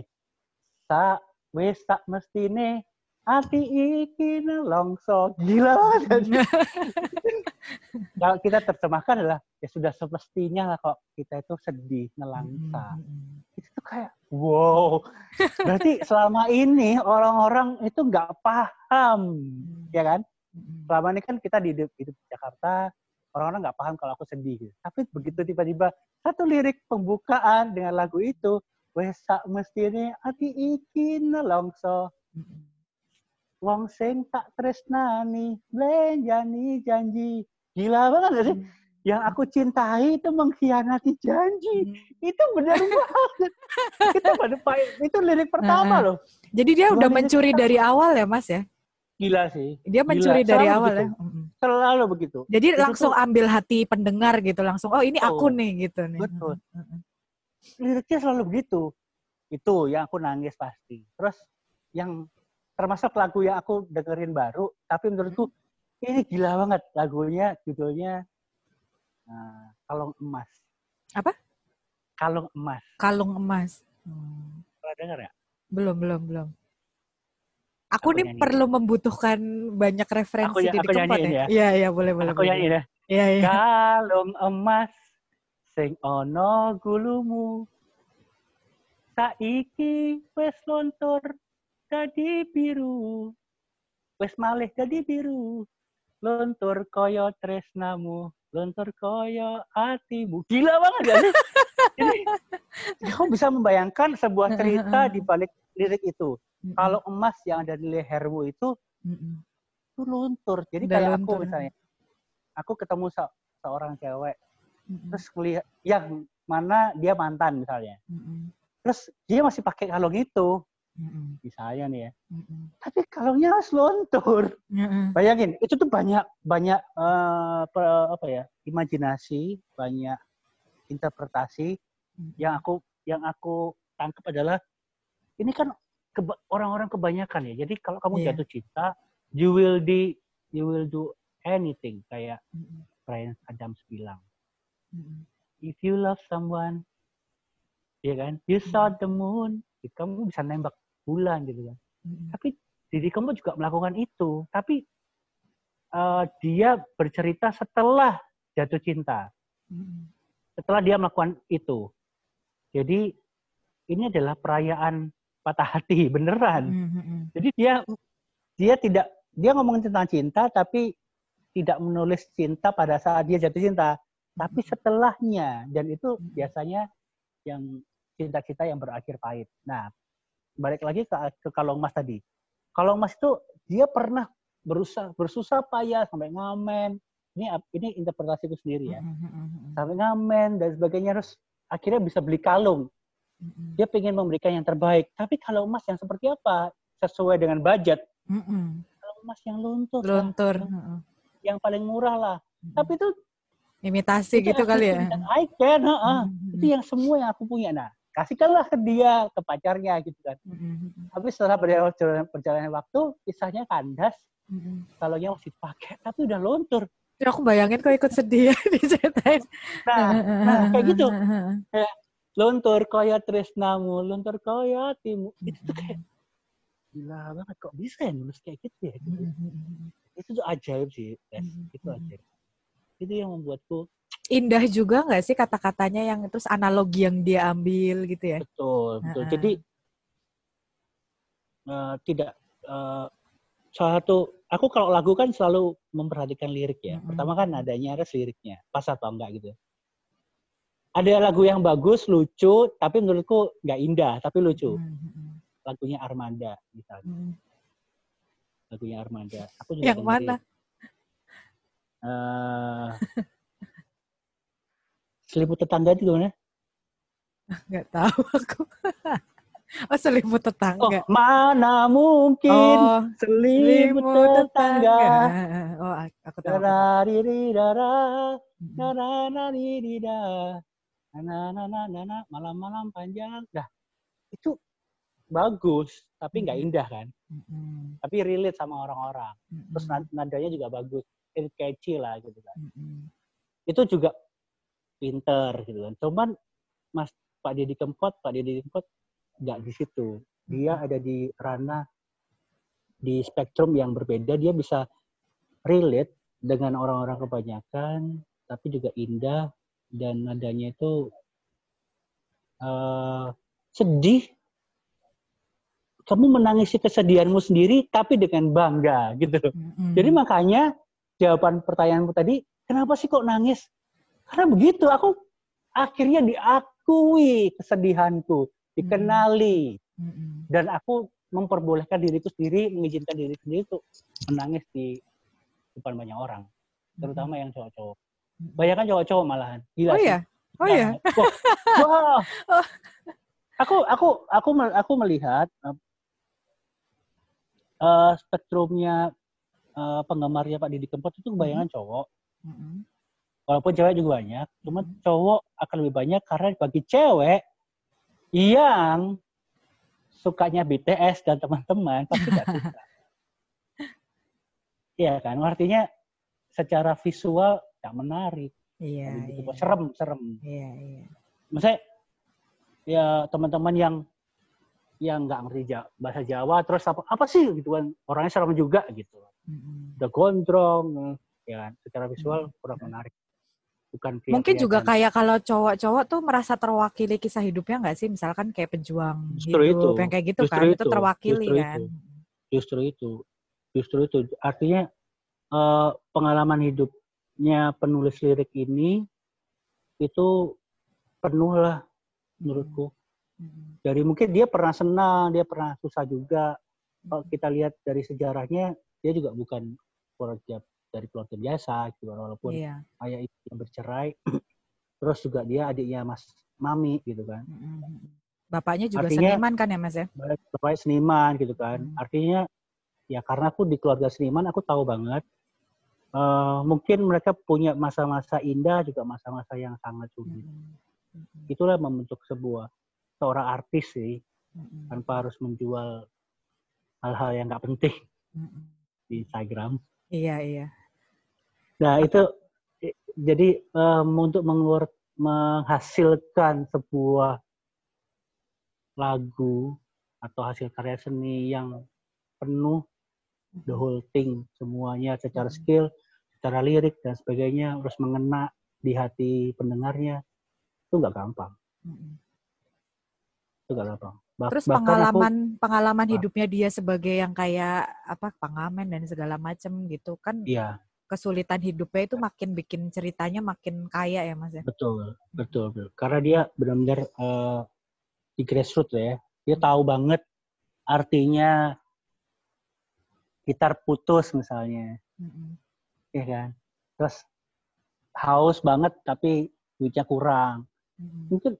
Sa wis tak mestine ati iki nelongso. Gila banget. Kalau kita terjemahkan adalah ya sudah semestinya lah kok kita itu sedih, nelangsa. Mm-hmm. Itu tuh kayak wow. Berarti selama ini orang-orang itu nggak paham, mm-hmm. ya kan? Mm-hmm. Selama ini kan kita di hidup, di Jakarta, orang-orang nggak paham kalau aku sedih. Tapi begitu tiba-tiba satu lirik pembukaan dengan lagu itu, wesak mestine ati iki nelongso. Wong sing tak tresnani blenjani janji. Gila banget gak sih? Hmm. yang aku cintai itu mengkhianati janji. Hmm. itu benar banget. Itu pada itu lirik pertama nah, loh. jadi dia udah mencuri dari awal ya mas ya? Gila sih. Dia mencuri gila. dari selalu awal begitu. ya selalu begitu. Jadi itu langsung tuh, ambil hati pendengar gitu langsung oh ini aku nih gitu nih. Betul liriknya selalu begitu. Itu yang aku nangis pasti. Terus yang termasuk lagu yang aku dengerin baru tapi menurutku ini gila banget lagunya judulnya uh, kalung emas. Apa? Kalung emas. Kalung emas. Hmm. pernah dengar ya? Belum belum belum. Aku, aku nih nyanyi. perlu membutuhkan banyak referensi aku, ya, di tempat ya? iya iya boleh boleh aku nyanyi ya. Iya iya. Kalung emas sing ono gulumu. Saiki wes lontor jadi biru. Wes malih jadi biru lontur koyo tresnamu lontur koyo hatimu. Gila banget gak sih kamu bisa membayangkan sebuah cerita di balik lirik itu. Kalau emas yang ada di lehermu itu itu luntur. Jadi Udah kayak luntur. aku misalnya. Aku ketemu se seorang cewek terus melihat yang mana dia mantan misalnya terus dia masih pakai kalung itu Mm-mm. misalnya nih ya. Mm-mm. Tapi kalungnya harus lontur. Mm-mm. Bayangin, itu tuh banyak banyak uh, apa ya imajinasi, banyak interpretasi mm-hmm. yang aku yang aku tangkap adalah ini kan keba- orang-orang kebanyakan ya. Jadi kalau kamu yeah. jatuh cinta, you will di you will do anything kayak mm-hmm. Brian Adams bilang. Mm-hmm. If you love someone, ya kan, you saw the moon, kamu bisa nembak bulan gitu kan. Hmm. Tapi diri kamu juga melakukan itu, tapi uh, dia bercerita setelah jatuh cinta. Hmm. Setelah dia melakukan itu. Jadi ini adalah perayaan patah hati beneran. Hmm. Jadi dia dia tidak dia ngomongin tentang cinta tapi tidak menulis cinta pada saat dia jatuh cinta, tapi setelahnya dan itu biasanya yang cinta-cinta yang berakhir pahit. Nah, balik lagi ke, ke kalung emas tadi. Kalung emas itu dia pernah berusaha bersusah payah sampai ngamen. Ini ini interpretasiku sendiri ya. Mm-hmm, mm-hmm. Sampai ngamen dan sebagainya terus akhirnya bisa beli kalung. Mm-hmm. Dia pengen memberikan yang terbaik. Tapi kalau emas yang seperti apa? Sesuai dengan budget. Kalau emas yang luntur. Luntur. Lah, yang paling murah lah. Tapi itu imitasi itu gitu kali ya. I can, uh, itu yang semua yang aku punya. Nah, kasihkanlah ke dia ke pacarnya gitu kan mm-hmm. tapi setelah perjalanan, perjalanan waktu kisahnya kandas mm-hmm. kalau yang masih dipakai tapi udah luntur ya, aku bayangin kok ikut sedih diceritain nah, nah kayak gitu kayak luntur koyo tresnamu luntur koyo timu itu tuh kayak gila banget kok bisa ya nulis kayak gitu ya gitu. Mm-hmm. itu tuh ajaib sih yes. mm-hmm. itu ajaib itu yang membuatku indah juga nggak sih kata-katanya yang terus analogi yang dia ambil gitu ya? Betul, betul. Uh -uh. Jadi uh, tidak uh, salah satu aku kalau lagu kan selalu memperhatikan lirik ya. Uh -huh. Pertama kan adanya harus liriknya, pas atau enggak gitu. Ada lagu yang bagus, lucu, tapi menurutku nggak indah, tapi lucu. Uh -huh. Lagunya Armanda misalnya. Uh -huh. lagunya Armada. Aku juga yang mana? Uh, selimut tetangga itu gimana? Nggak tahu aku. Oh selimut tetangga. Oh, mana mungkin oh, selimut, selimut tetangga. tetangga. Oh aku tahu. Malam-malam panjang. Dah itu bagus tapi nggak indah kan. Mm-hmm. Tapi relate sama orang-orang. Mm-hmm. Terus nadanya juga bagus, catchy lah gitu kan. Mm-hmm. Itu juga pinter gitu kan. Cuman Mas Pak Deddy Kempot, Pak Deddy Kempot nggak di situ. Dia ada di ranah di spektrum yang berbeda. Dia bisa relate dengan orang-orang kebanyakan, tapi juga indah dan nadanya itu uh, sedih. Kamu menangisi kesedihanmu sendiri, tapi dengan bangga gitu. Mm-hmm. Jadi makanya jawaban pertanyaanmu tadi, kenapa sih kok nangis? Karena begitu, aku akhirnya diakui kesedihanku dikenali. Dan aku memperbolehkan diriku sendiri mengizinkan diri sendiri untuk menangis di depan banyak orang terutama yang cowok-cowok. Banyak kan cowok-cowok malahan. Gila oh iya? Oh iya? Wah, wow. aku aku aku aku melihat uh, spektrumnya uh, penggemarnya Pak Didi Kempot itu kebanyakan cowok mm-hmm. walaupun cewek juga banyak cuma cowok akan lebih banyak karena bagi cewek yang sukanya BTS dan teman-teman pasti tidak suka. Iya kan, artinya secara visual tidak menarik. Iya. Gitu. iya. Serem, serem. Iya, iya. Maksudnya ya teman-teman yang yang nggak ngerti bahasa Jawa terus apa apa sih gitu kan orangnya serem juga gitu. Mm-hmm. Udah gondrong, ya kan? secara visual kurang menarik. Bukan mungkin juga kayak kalau cowok-cowok tuh merasa terwakili kisah hidupnya nggak sih? Misalkan kayak pejuang justru hidup itu. yang kayak gitu kan? Itu, itu. terwakili justru kan? itu. justru itu. Justru itu. Artinya uh, pengalaman hidupnya penulis lirik ini itu penuh lah menurutku. Hmm. dari mungkin dia pernah senang dia pernah susah juga. Kalau kita lihat dari sejarahnya dia juga bukan keluarga dari keluarga biasa gitu walaupun iya. ayah ibunya bercerai terus juga dia adiknya mas mami gitu kan bapaknya juga artinya, seniman kan ya mas ya bapaknya seniman gitu kan hmm. artinya ya karena aku di keluarga seniman aku tahu banget uh, mungkin mereka punya masa-masa indah juga masa-masa yang sangat sulit hmm. itulah membentuk sebuah seorang artis sih hmm. tanpa harus menjual hal-hal yang nggak penting hmm. Di Instagram iya iya Nah itu jadi um, untuk mengeluar, menghasilkan sebuah lagu atau hasil karya seni yang penuh the whole thing semuanya secara hmm. skill, secara lirik dan sebagainya harus mengena di hati pendengarnya itu nggak gampang. Hmm. Itu nggak gampang. Bah Terus pengalaman aku, pengalaman hidupnya dia sebagai yang kayak apa pengamen dan segala macam gitu kan? Iya kesulitan hidupnya itu makin bikin ceritanya makin kaya ya mas ya betul betul, betul. karena dia benar-benar uh, di grassroots ya dia tahu banget artinya gitar putus misalnya mm-hmm. ya kan terus haus banget tapi duitnya kurang mm-hmm. mungkin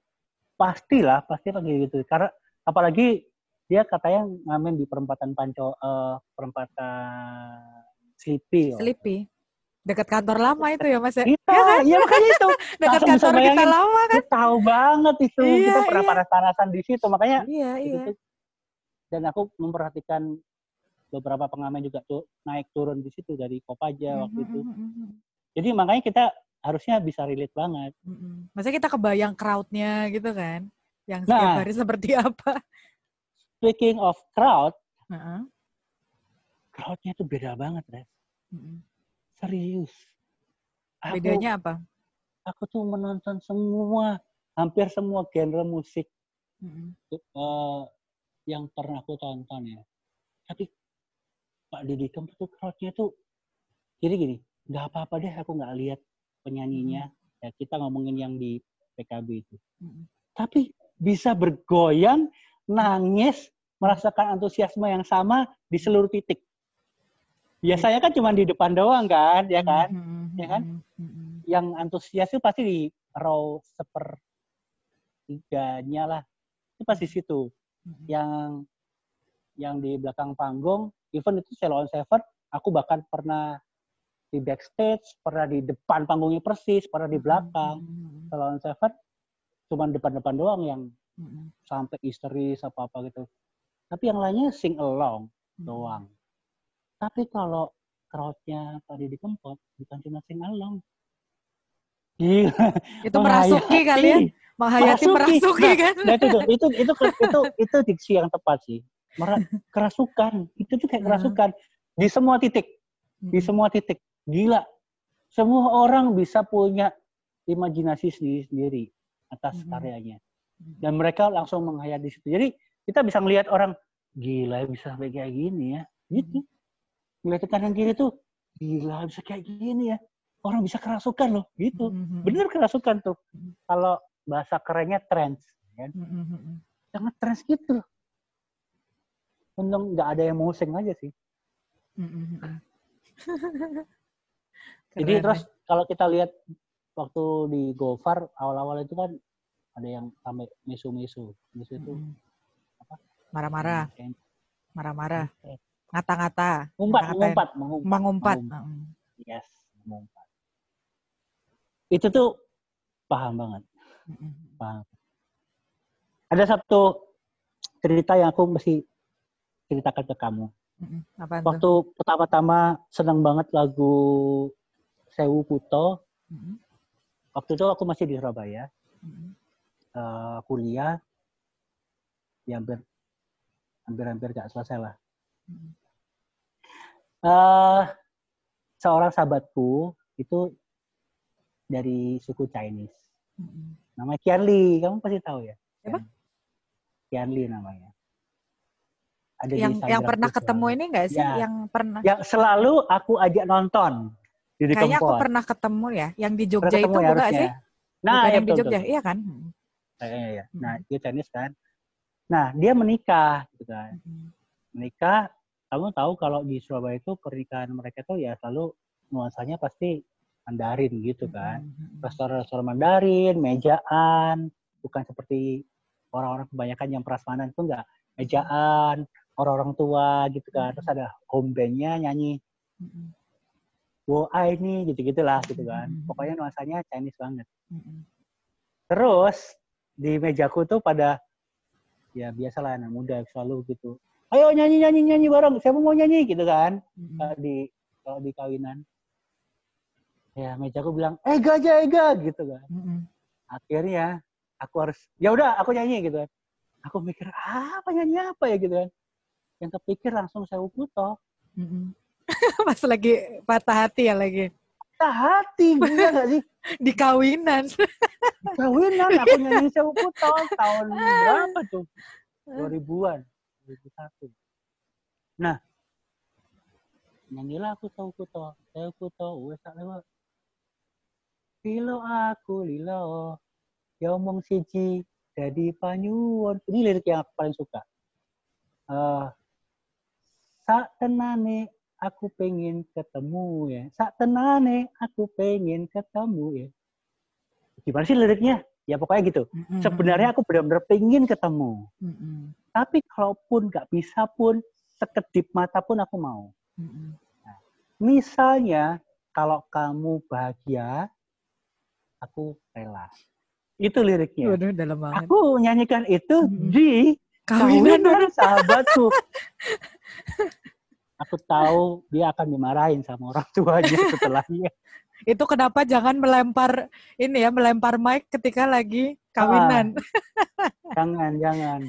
pastilah pasti lagi gitu karena apalagi dia katanya ngamen di perempatan panco uh, perempatan Sleepy. Sleepy. Dekat kantor lama itu ya Mas ya? Iya, ya kan? Iya makanya itu. Dekat kantor kita lama kan? tahu banget itu. Iya, kita pernah iya. panas-panasan di situ. Makanya iya, iya. Itu, dan aku memperhatikan beberapa pengamen juga tuh naik turun di situ dari Kopaja mm -hmm, waktu itu. Mm -hmm. Jadi makanya kita harusnya bisa relate banget. Mm -hmm. Maksudnya kita kebayang crowd-nya gitu kan? Yang setiap nah, hari seperti apa? Speaking of crowd, uh -huh. crowd-nya tuh beda banget, Res. Mm -hmm Serius. Aku, Bedanya apa? Aku tuh menonton semua, hampir semua genre musik mm-hmm. uh, yang pernah aku tonton ya. Tapi Pak Didi Kempot tuh crowdnya tuh jadi gini, nggak apa-apa deh aku nggak lihat penyanyinya. Mm-hmm. Ya kita ngomongin yang di PKB itu. Mm-hmm. Tapi bisa bergoyang, nangis, merasakan antusiasme yang sama di seluruh titik. Biasanya kan cuma di depan doang kan, ya kan? Ya kan? Yang antusias itu pasti di row sepertiganya lah. Itu pasti situ. Yang yang di belakang panggung, even itu Ceylon Seven, aku bahkan pernah di backstage, pernah di depan panggungnya persis, pernah di belakang. Mm-hmm. Ceylon Seven, cuma depan-depan doang yang mm-hmm. sampai histeris apa-apa gitu. Tapi yang lainnya sing along mm-hmm. doang. Tapi kalau crowd-nya tadi di Kempot, bukan cuma sing along. Gila. Itu merasuki kalian. Mahayati merasuki nah, kan. Nah, itu, itu, itu, itu, itu, itu diksi yang tepat sih. kerasukan. Itu tuh kayak kerasukan. Di semua titik. Di semua titik. Gila. Semua orang bisa punya imajinasi sendiri-sendiri atas karyanya. Dan mereka langsung menghayat di situ. Jadi kita bisa melihat orang, gila bisa sampai kayak gini ya. Gitu ngeliat kanan kiri tuh gila bisa kayak gini ya orang bisa kerasukan loh gitu mm-hmm. bener kerasukan tuh mm-hmm. kalau bahasa kerennya trends ya mm-hmm. sangat trends gitu loh untung nggak ada yang mau sing aja sih mm-hmm. jadi terus kalau kita lihat waktu di Gofar awal-awal itu kan ada yang sampai misu-misu misu itu apa marah-marah marah-marah Ngata-ngata. Mengumpat, mengumpat, mengumpat. Mengumpat. Yes, mengumpat. Itu tuh paham banget. Paham. Ada satu cerita yang aku mesti ceritakan ke kamu. Apa Waktu pertama-tama senang banget lagu Sewu Puto. Waktu itu aku masih di Surabaya. Uh, kuliah. Ya hampir hampir-hampir gak selesai lah uh, seorang sahabatku itu dari suku Chinese. Hmm. Namanya Kian Li, kamu pasti tahu ya? Siapa? Kian Li namanya. Ada yang yang pernah ketemu ini enggak sih? Ya. Yang pernah? Yang selalu aku ajak nonton. Di Kayaknya aku pernah ketemu ya. Yang di Jogja itu ya, bukan sih? Nah, bukan ya, yang betul, di Jogja, betul. iya kan? Iya, iya. Nah, dia Chinese kan. Nah, dia menikah gitu kan. Menikah kamu tahu kalau di Surabaya itu pernikahan mereka tuh ya selalu nuansanya pasti Mandarin gitu kan. Restoran-restoran Mandarin, mejaan, bukan seperti orang-orang kebanyakan yang prasmanan itu enggak. Mejaan, orang-orang tua gitu kan. Terus ada home band-nya nyanyi. Wo ini gitu-gitulah gitu kan. Pokoknya nuansanya Chinese banget. Terus di mejaku tuh pada ya biasalah anak muda selalu gitu ayo nyanyi nyanyi nyanyi bareng siapa mau nyanyi? gitu kan mm-hmm. di kalau di kawinan. Ya mejaku bilang ega aja ega gitu kan. Akhirnya aku harus ya udah aku nyanyi gitu kan. Aku mikir apa nyanyi apa ya? gitu kan. Yang kepikir langsung saya puto mm-hmm. pas lagi patah hati ya lagi patah hati gue gak sih di kawinan di kawinan aku nyanyi saya puto tahun berapa tuh 2000-an 2001. Nah, nyanyilah aku tahu ku tahu, saya ku tahu, wes tak lewat. Lilo aku lilo, ya omong siji, jadi panyuwon. Ini lirik yang aku paling suka. Uh, sak tenane aku pengen ketemu ya. Sak tenane aku pengen ketemu ya. Gimana sih liriknya? Ya pokoknya gitu. Mm-hmm. Sebenarnya aku benar-benar pengen ketemu. Mm-hmm. Tapi kalaupun nggak bisa pun, sekedip mata pun aku mau. Mm-hmm. Nah, misalnya kalau kamu bahagia, aku rela. Itu liriknya. Waduh, dalam banget. Aku nyanyikan itu mm-hmm. di kawinan, kawinan sahabatku. aku tahu dia akan dimarahin sama orang tuanya setelahnya itu kenapa jangan melempar ini ya melempar mic ketika lagi kawinan. Ah, jangan, jangan.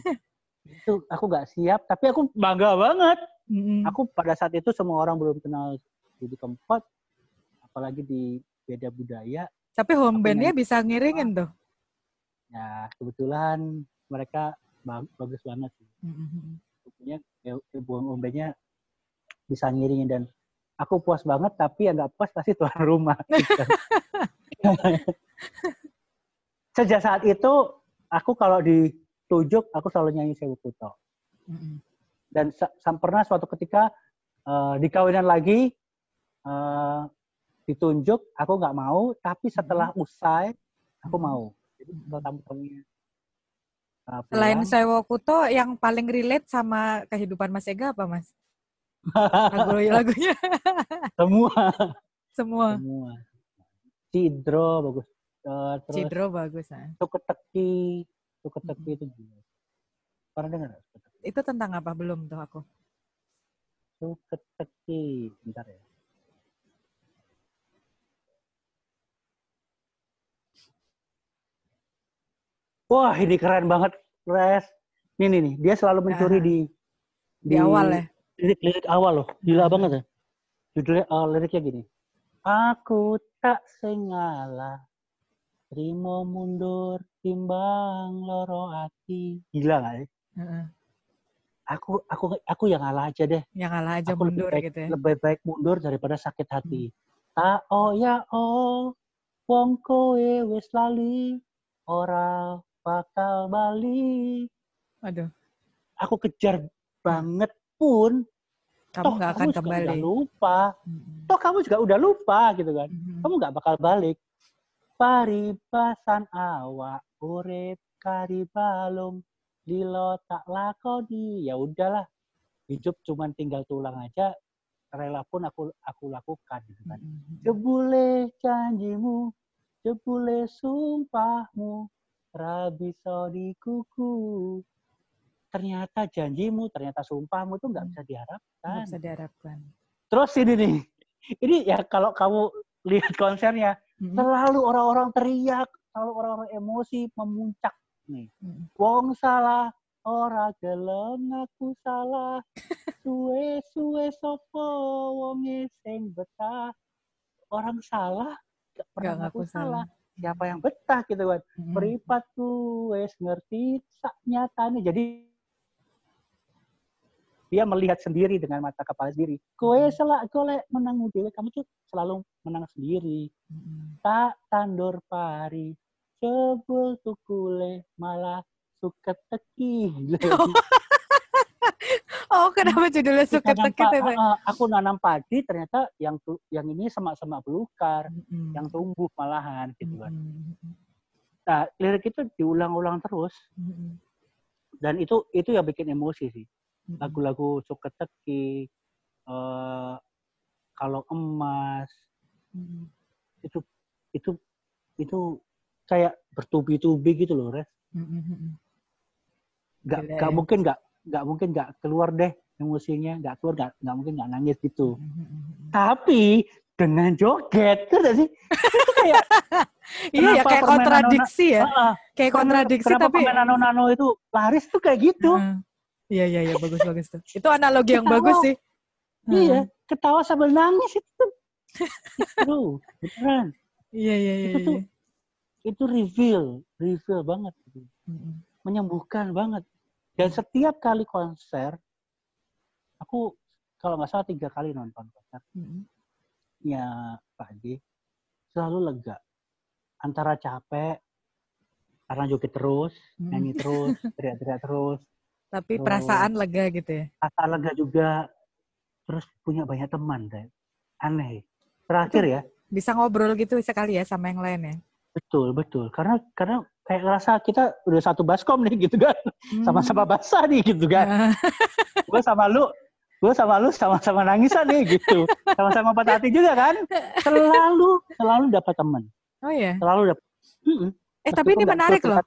Itu aku gak siap, tapi aku bangga banget. Mm-hmm. Aku pada saat itu semua orang belum kenal Didi Kempot, apalagi di beda budaya. Tapi home bandnya bisa ngiringin tuh. Ya, kebetulan mereka bagus banget sih. Mm-hmm. Punya ya, home bandnya bisa ngiringin dan aku puas banget tapi yang nggak puas pasti tuan rumah. Gitu. Sejak saat itu aku kalau ditunjuk aku selalu nyanyi Sewu Kuto. Dan pernah suatu ketika uh, di kawinan lagi uh, ditunjuk aku nggak mau tapi setelah usai aku mau jadi kalau tamu-tamunya uh, selain Sewo Kuto yang paling relate sama kehidupan Mas Ega apa Mas lagu lagunya. Semua. Semua. Semua. Cidro bagus. Uh, terus Cidro bagus ah. Tuketeki Tuketeki hmm. itu juga pernah dengar itu tentang apa? Belum tuh aku. Tuketeki bentar ya. Wah, ini keren banget, Res. Ini nih, nih, dia selalu mencuri nah, di, di di awal ya. Lirik-lirik awal loh, gila banget ya. Judulnya uh, liriknya gini. Aku tak sengalah terima mundur timbang loro ati. Gila gak sih? Uh-uh. Aku aku aku yang ngalah aja deh. Yang ngalah aja aku mundur lebih baik, gitu ya. Lebih baik mundur daripada sakit hati. Hmm. Tak oh ya oh wong kowe wis lali ora bakal balik. Aduh. Aku kejar banget pun kamu toh gak akan kamu kembali. Udah lupa. Hmm. Toh kamu juga udah lupa gitu kan. Hmm. Kamu nggak bakal balik. Paribasan awak urip karibalung lilo tak lakoni. Ya udahlah. Hidup cuman tinggal tulang aja. Rela pun aku aku lakukan gitu kan. Hmm. Jebule janjimu, jebule sumpahmu, Rabiso di kuku. Ternyata janjimu, ternyata sumpahmu itu nggak bisa diharapkan. Nggak bisa diharapkan. Terus ini nih, ini ya kalau kamu lihat konsernya, hmm. selalu orang-orang teriak, selalu orang-orang emosi memuncak nih. Hmm. Wong salah, ora gelem aku salah. Suwe suwe sopo wonge sing betah. Orang salah gak pernah gak aku salah. salah siapa yang betah gitu kan. Hmm. Peripat tuh wes ngerti sak nyatanya. Jadi dia melihat sendiri dengan mata kepala sendiri. Kowe selak golek menang dewe, kamu tuh selalu menang sendiri. Hmm. Tak tandur pari, cebul tukule malah suka teki. Oh, kenapa judulnya suka teki uh, Aku nanam padi, ternyata yang tu, yang ini semak-semak belukar, mm-hmm. yang tumbuh malahan gitu kan. Nah, lirik itu diulang-ulang terus. Dan itu itu yang bikin emosi sih. Lagu-lagu suka teki, uh, kalau emas, mm-hmm. itu itu itu kayak bertubi-tubi gitu loh, Res. Mm-hmm. Gak, gak mungkin gak nggak mungkin nggak keluar deh emosinya nggak keluar nggak nggak mungkin nggak nangis gitu. Tapi dengan joget kan sih? Itu kayak iya ya kayak kontradiksi ya. Kayak kontradiksi kenapa tapi nano nano itu laris tuh kayak gitu? Uh, iya iya iya bagus bagus tuh itu analogi yang bagus sih iya ketawa sambil nangis itu itu beneran iya iya iya itu tuh iya. itu reveal reveal banget gitu. menyembuhkan banget dan setiap kali konser, aku kalau nggak salah tiga kali nonton konser. Mm-hmm. Ya Pak Haji, selalu lega. Antara capek, karena joget terus, nyanyi terus, teriak-teriak terus. Tapi terus, perasaan lega gitu ya? Perasaan lega juga. Terus punya banyak teman, deh. Aneh. Terakhir ya. Bisa ngobrol gitu sekali ya sama yang lain ya? Betul, betul. Karena karena kayak ngerasa kita udah satu baskom nih gitu kan. Hmm. Sama-sama basah nih gitu kan. gue sama lu, gue sama lu sama-sama nangisan nih gitu. Sama-sama patah hati juga kan. Selalu, selalu dapat teman. Oh iya? Selalu dapat. Eh tapi ini menarik loh.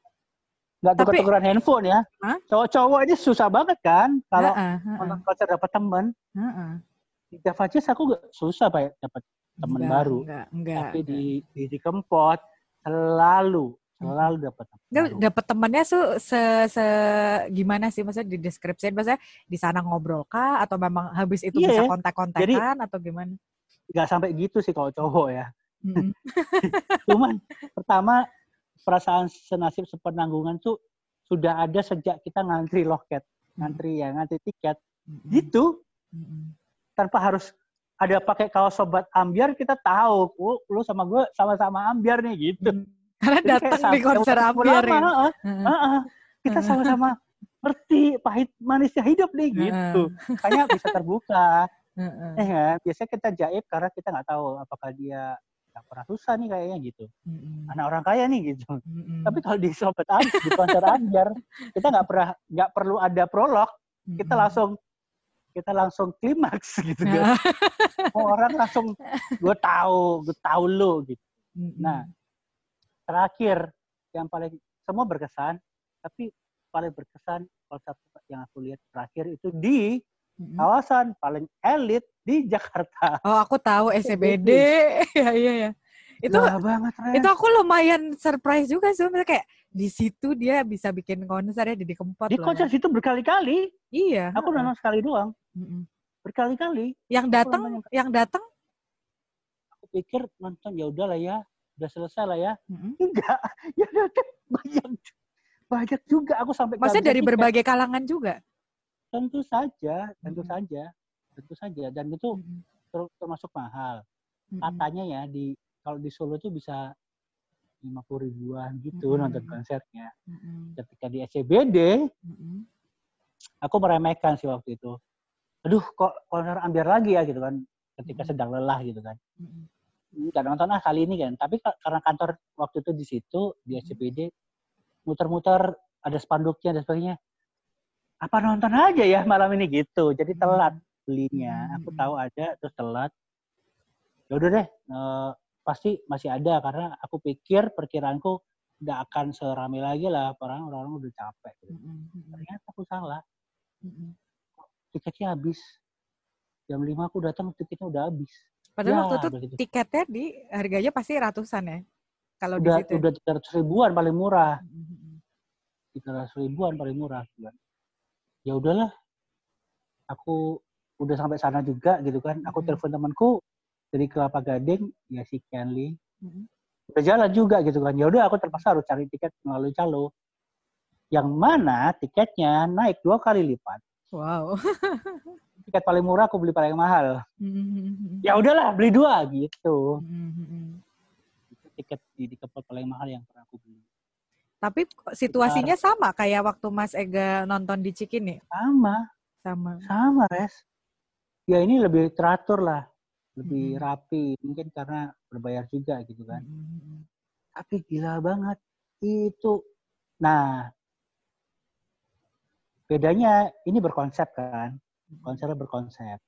Gak tuker-tukeran handphone ya. Cowok-cowok ini susah banget kan. Kalau uh, uh, uh, konser dapat teman. Uh, uh. Di Java aku gak susah pak dapat teman baru. Enggak, enggak, Tapi enggak. di, di, di Kempot selalu selalu dapat dapat temannya su se, se gimana sih maksudnya di deskripsi maksudnya di sana ngobrol kah atau memang habis itu yeah. bisa kontak-kontakan atau gimana nggak sampai gitu sih kalau cowok ya hmm. cuman pertama perasaan senasib sepenanggungan tuh sudah ada sejak kita ngantri loket ngantri ya ngantri tiket. Gitu tanpa harus ada pakai kaos sobat ambiar kita tahu oh, lu sama gue sama-sama ambiar nih gitu. Hmm karena datang di konser Ambiar ya. Uh, uh, uh, kita sama-sama ngerti pahit manisnya hidup nih gitu. Kayaknya bisa terbuka. Eh, kan? biasanya kita jaib karena kita nggak tahu apakah dia nggak pernah susah nih kayaknya gitu. Uh-uh. Anak orang kaya nih gitu. Uh-uh. Tapi kalau di sobat Anjar, di konser Anjar, kita nggak pernah nggak perlu ada prolog, kita langsung kita langsung klimaks gitu kan. oh, orang langsung gue tahu, gue tahu lo gitu. Nah, terakhir yang paling semua berkesan, tapi paling berkesan kalau satu yang aku lihat terakhir itu di kawasan paling elit di Jakarta. Oh, aku tahu SCBD. ya, iya, ya. Itu banget, Itu aku lumayan surprise juga sih, kayak di situ dia bisa bikin konser ya di Kempot. Di konser situ berkali-kali. Iya. Aku nonton sekali doang. Berkali-kali. Yang datang, yang datang aku pikir nonton ya udah lah ya, udah selesai lah ya. Mm-hmm. Enggak, ya datang banyak banyak juga aku sampai Maksudnya dari berbagai kalangan juga? Tentu saja, tentu mm-hmm. saja, tentu saja dan itu mm-hmm. termasuk mahal. Mm-hmm. Katanya ya di kalau di Solo itu bisa lima puluh ribuan gitu mm-hmm. nonton konsernya. Mm-hmm. Ketika di SCBD, mm-hmm. aku meremehkan sih waktu itu. Aduh, kok konser ambil lagi ya gitu kan? Ketika mm-hmm. sedang lelah gitu kan. Mm-hmm nonton ah kali ini kan tapi karena kantor waktu itu di situ di SCPD muter-muter ada spanduknya dan sebagainya apa nonton aja ya malam ini? Gitu. Jadi telat belinya. Aku tahu ada terus telat. Ya udah deh uh, pasti masih ada karena aku pikir perkiraanku nggak akan serami lagi lah orang orang udah capek ternyata aku salah. Tiketnya habis. Jam lima aku datang tiketnya udah habis. Padahal ya, waktu itu begitu. tiketnya di harganya pasti ratusan ya. Kalau udah, di situ. Udah tiga ratus ribuan paling murah. Tiga ratus ribuan paling murah. Ya udahlah. Aku udah sampai sana juga gitu kan. Aku hmm. telepon temanku dari Kelapa Gading, ya si Kenly. Hmm. Udah jalan juga gitu kan. Ya udah aku terpaksa harus cari tiket melalui calo. Yang mana tiketnya naik dua kali lipat. Wow. tiket paling murah aku beli paling mahal. Mm-hmm. Ya udahlah beli dua gitu. Itu tiket di, di paling mahal yang pernah aku beli. Tapi situasinya Bentar. sama kayak waktu Mas Ega nonton di Cikini? Sama. Sama. Sama, Res. Ya ini lebih teratur lah. Lebih hmm. rapi. Mungkin karena berbayar juga gitu kan. Hmm. Tapi gila banget. Itu. Nah, bedanya ini berkonsep kan konsernya berkonsep.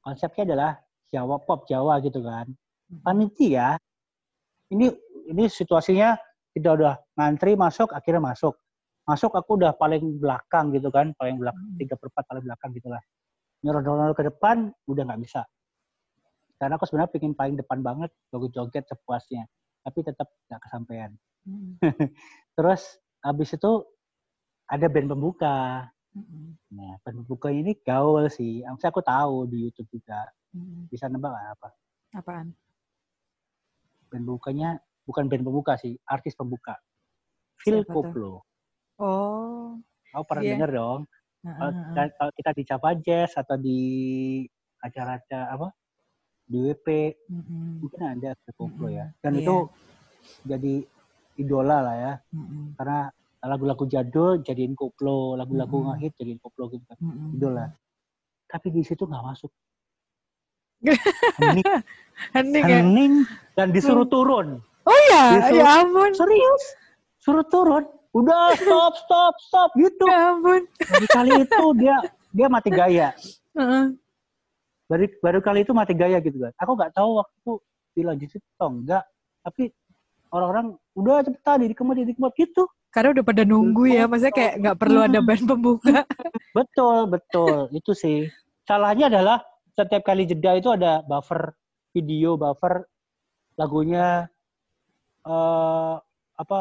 Konsepnya adalah Jawa pop Jawa gitu kan. Hmm. Panitia ini ini situasinya kita udah ngantri masuk akhirnya masuk. Masuk aku udah paling belakang gitu kan, paling belakang hmm. tiga perempat paling belakang gitulah. Nyuruh ke depan udah nggak bisa. Karena aku sebenarnya pengen paling depan banget, joget-joget sepuasnya. Tapi tetap nggak kesampaian. Hmm. Terus habis itu ada band pembuka. Nah, pembuka ini gaul sih. Maksudnya aku tahu di YouTube juga. hmm Bisa nebak apa? Apaan? Band pembukanya bukan band pembuka sih, artis pembuka. Phil Koplo. Oh. Kau pernah yeah. denger dong? Uh-huh. Kalau kita di Capa Jazz atau di acara-acara apa? Di WP, mm-hmm. mungkin ada Phil Koplo mm-hmm. ya. Dan yeah. itu jadi idola lah ya. Mm-hmm. Karena lagu-lagu jadul jadiin koplo, lagu-lagu mm -hmm. ngehit jadiin koplo gitu kan. Mm -hmm. Idola. Tapi di situ nggak masuk. hening, hening, ya? hening dan disuruh mm. turun. Oh ya, disuruh, ya ampun. Serius, suruh turun. Udah stop, stop, stop gitu. Ya ampun. Baru kali itu dia dia mati gaya. Uh -uh. Baru, baru kali itu mati gaya gitu kan. Aku nggak tahu waktu dilanjutin atau enggak. Tapi orang-orang udah cepetan di kemot di kemot gitu. Karena udah pada nunggu ya, maksudnya kayak nggak perlu ada band pembuka. betul, betul. Itu sih. Salahnya adalah setiap kali jeda itu ada buffer video, buffer lagunya uh, apa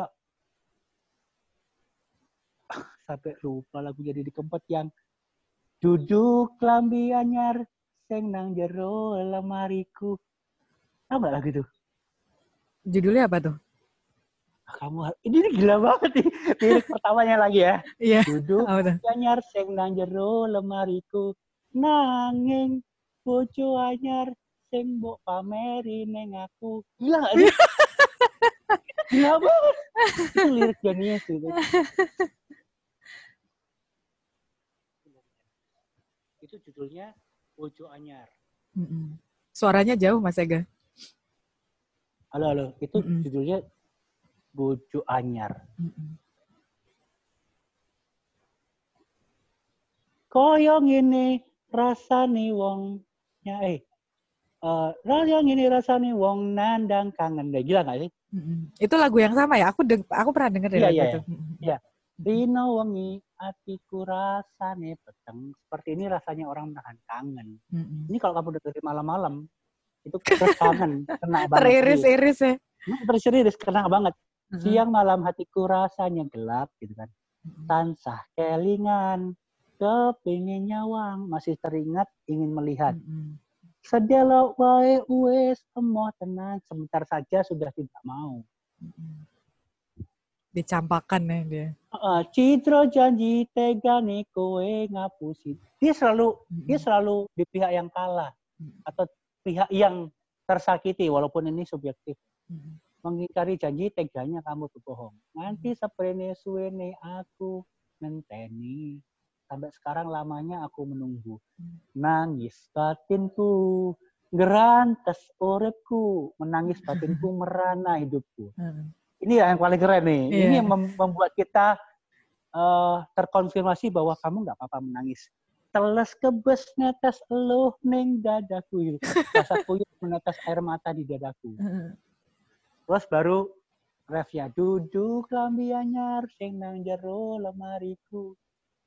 sampai lupa lagu jadi di keempat yang duduk lambi anyar seng nang jero lemariku. Tahu nggak lagu itu? Judulnya apa tuh? Kamu ini, ini gila banget nih. Lirik pertamanya lagi ya. Iya. Duduk anyar sing nang jero lemariku. Nanging bojo anyar sing mbok pameri neng aku. Gila gak sih gila banget itu lirik jenius gitu itu judulnya Bojo Anyar. Suaranya jauh Mas Ega. Halo, halo. Itu judulnya Bojo Anyar. Koyong ini rasane wong ya eh uh, yang ini rasanya wong nandang kangen deh gila gak sih? Itu lagu yang sama ya? Aku deng aku pernah denger ya iya, iya, itu. Iya. Dino wengi atiku rasane peteng. Seperti ini rasanya orang menahan kangen. Ini kalau kamu dengerin malam-malam itu kangen, kena banget. Teriris-iris ya. Nah, teriris kena banget. Siang malam hatiku rasanya gelap gitu kan. Tansah kelingan, kepingin nyawang, masih teringat ingin melihat. Sedelo wae wes emoh tenang sebentar saja sudah tidak mau. Dicampakan ya dia. Uh, Citro janji tega nih kowe ngapusin. Dia selalu mm-hmm. dia selalu di pihak yang kalah mm-hmm. atau pihak yang tersakiti walaupun ini subjektif. Mm-hmm. Mengingkari janji teganya kamu tuh bohong. Nanti seprene suene aku nenteni sampai sekarang lamanya aku menunggu. Nangis batinku, gerantes uripku, menangis batinku merana hidupku. Hmm. Ini yang paling keren nih. Yeah. Ini yang membuat kita uh, terkonfirmasi bahwa kamu nggak apa-apa menangis. Teles kebes netes eluh neng dadaku. Rasa kuyuk menetes air mata di dadaku. Hmm. Terus baru ref ya duduk lambi anyar sing nang jero lemariku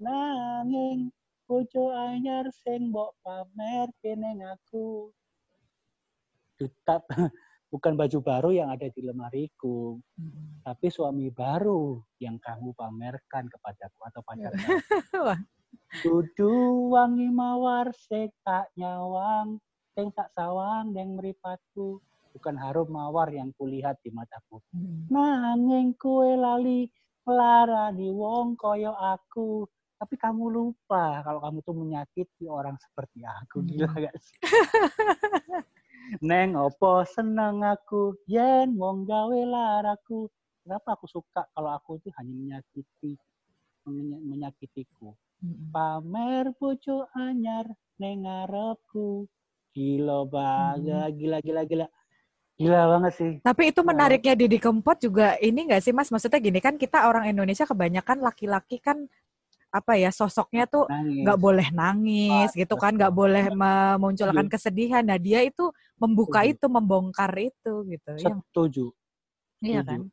nanging bojo anyar sing mbok pamer kene aku tetap bukan baju baru yang ada di lemariku, hmm. tapi suami baru yang kamu pamerkan kepadaku atau pacar Dudu wangi mawar sing tak nyawang, sing tak sawang yang meripatku, bukan harum mawar yang kulihat di mataku. Hmm. Nanging kue lali melarani wong koyo aku, tapi kamu lupa kalau kamu tuh menyakiti orang seperti aku. Hmm. Gila gak sih? Neng opo senang aku, yen wong gawe laraku. Kenapa aku suka kalau aku tuh hanya menyakiti, menyakitiku. Hmm. Pamer bojo anyar neng ngarepku. Gila banget, hmm. gila, gila, gila. Gila banget sih. Tapi itu menariknya Didi Kempot juga ini nggak sih Mas? Maksudnya gini kan kita orang Indonesia kebanyakan laki-laki kan apa ya sosoknya tuh nggak boleh nangis gitu kan nggak boleh memunculkan iya. kesedihan nah dia itu membuka Setuju. itu membongkar itu gitu ya. setuju iya kan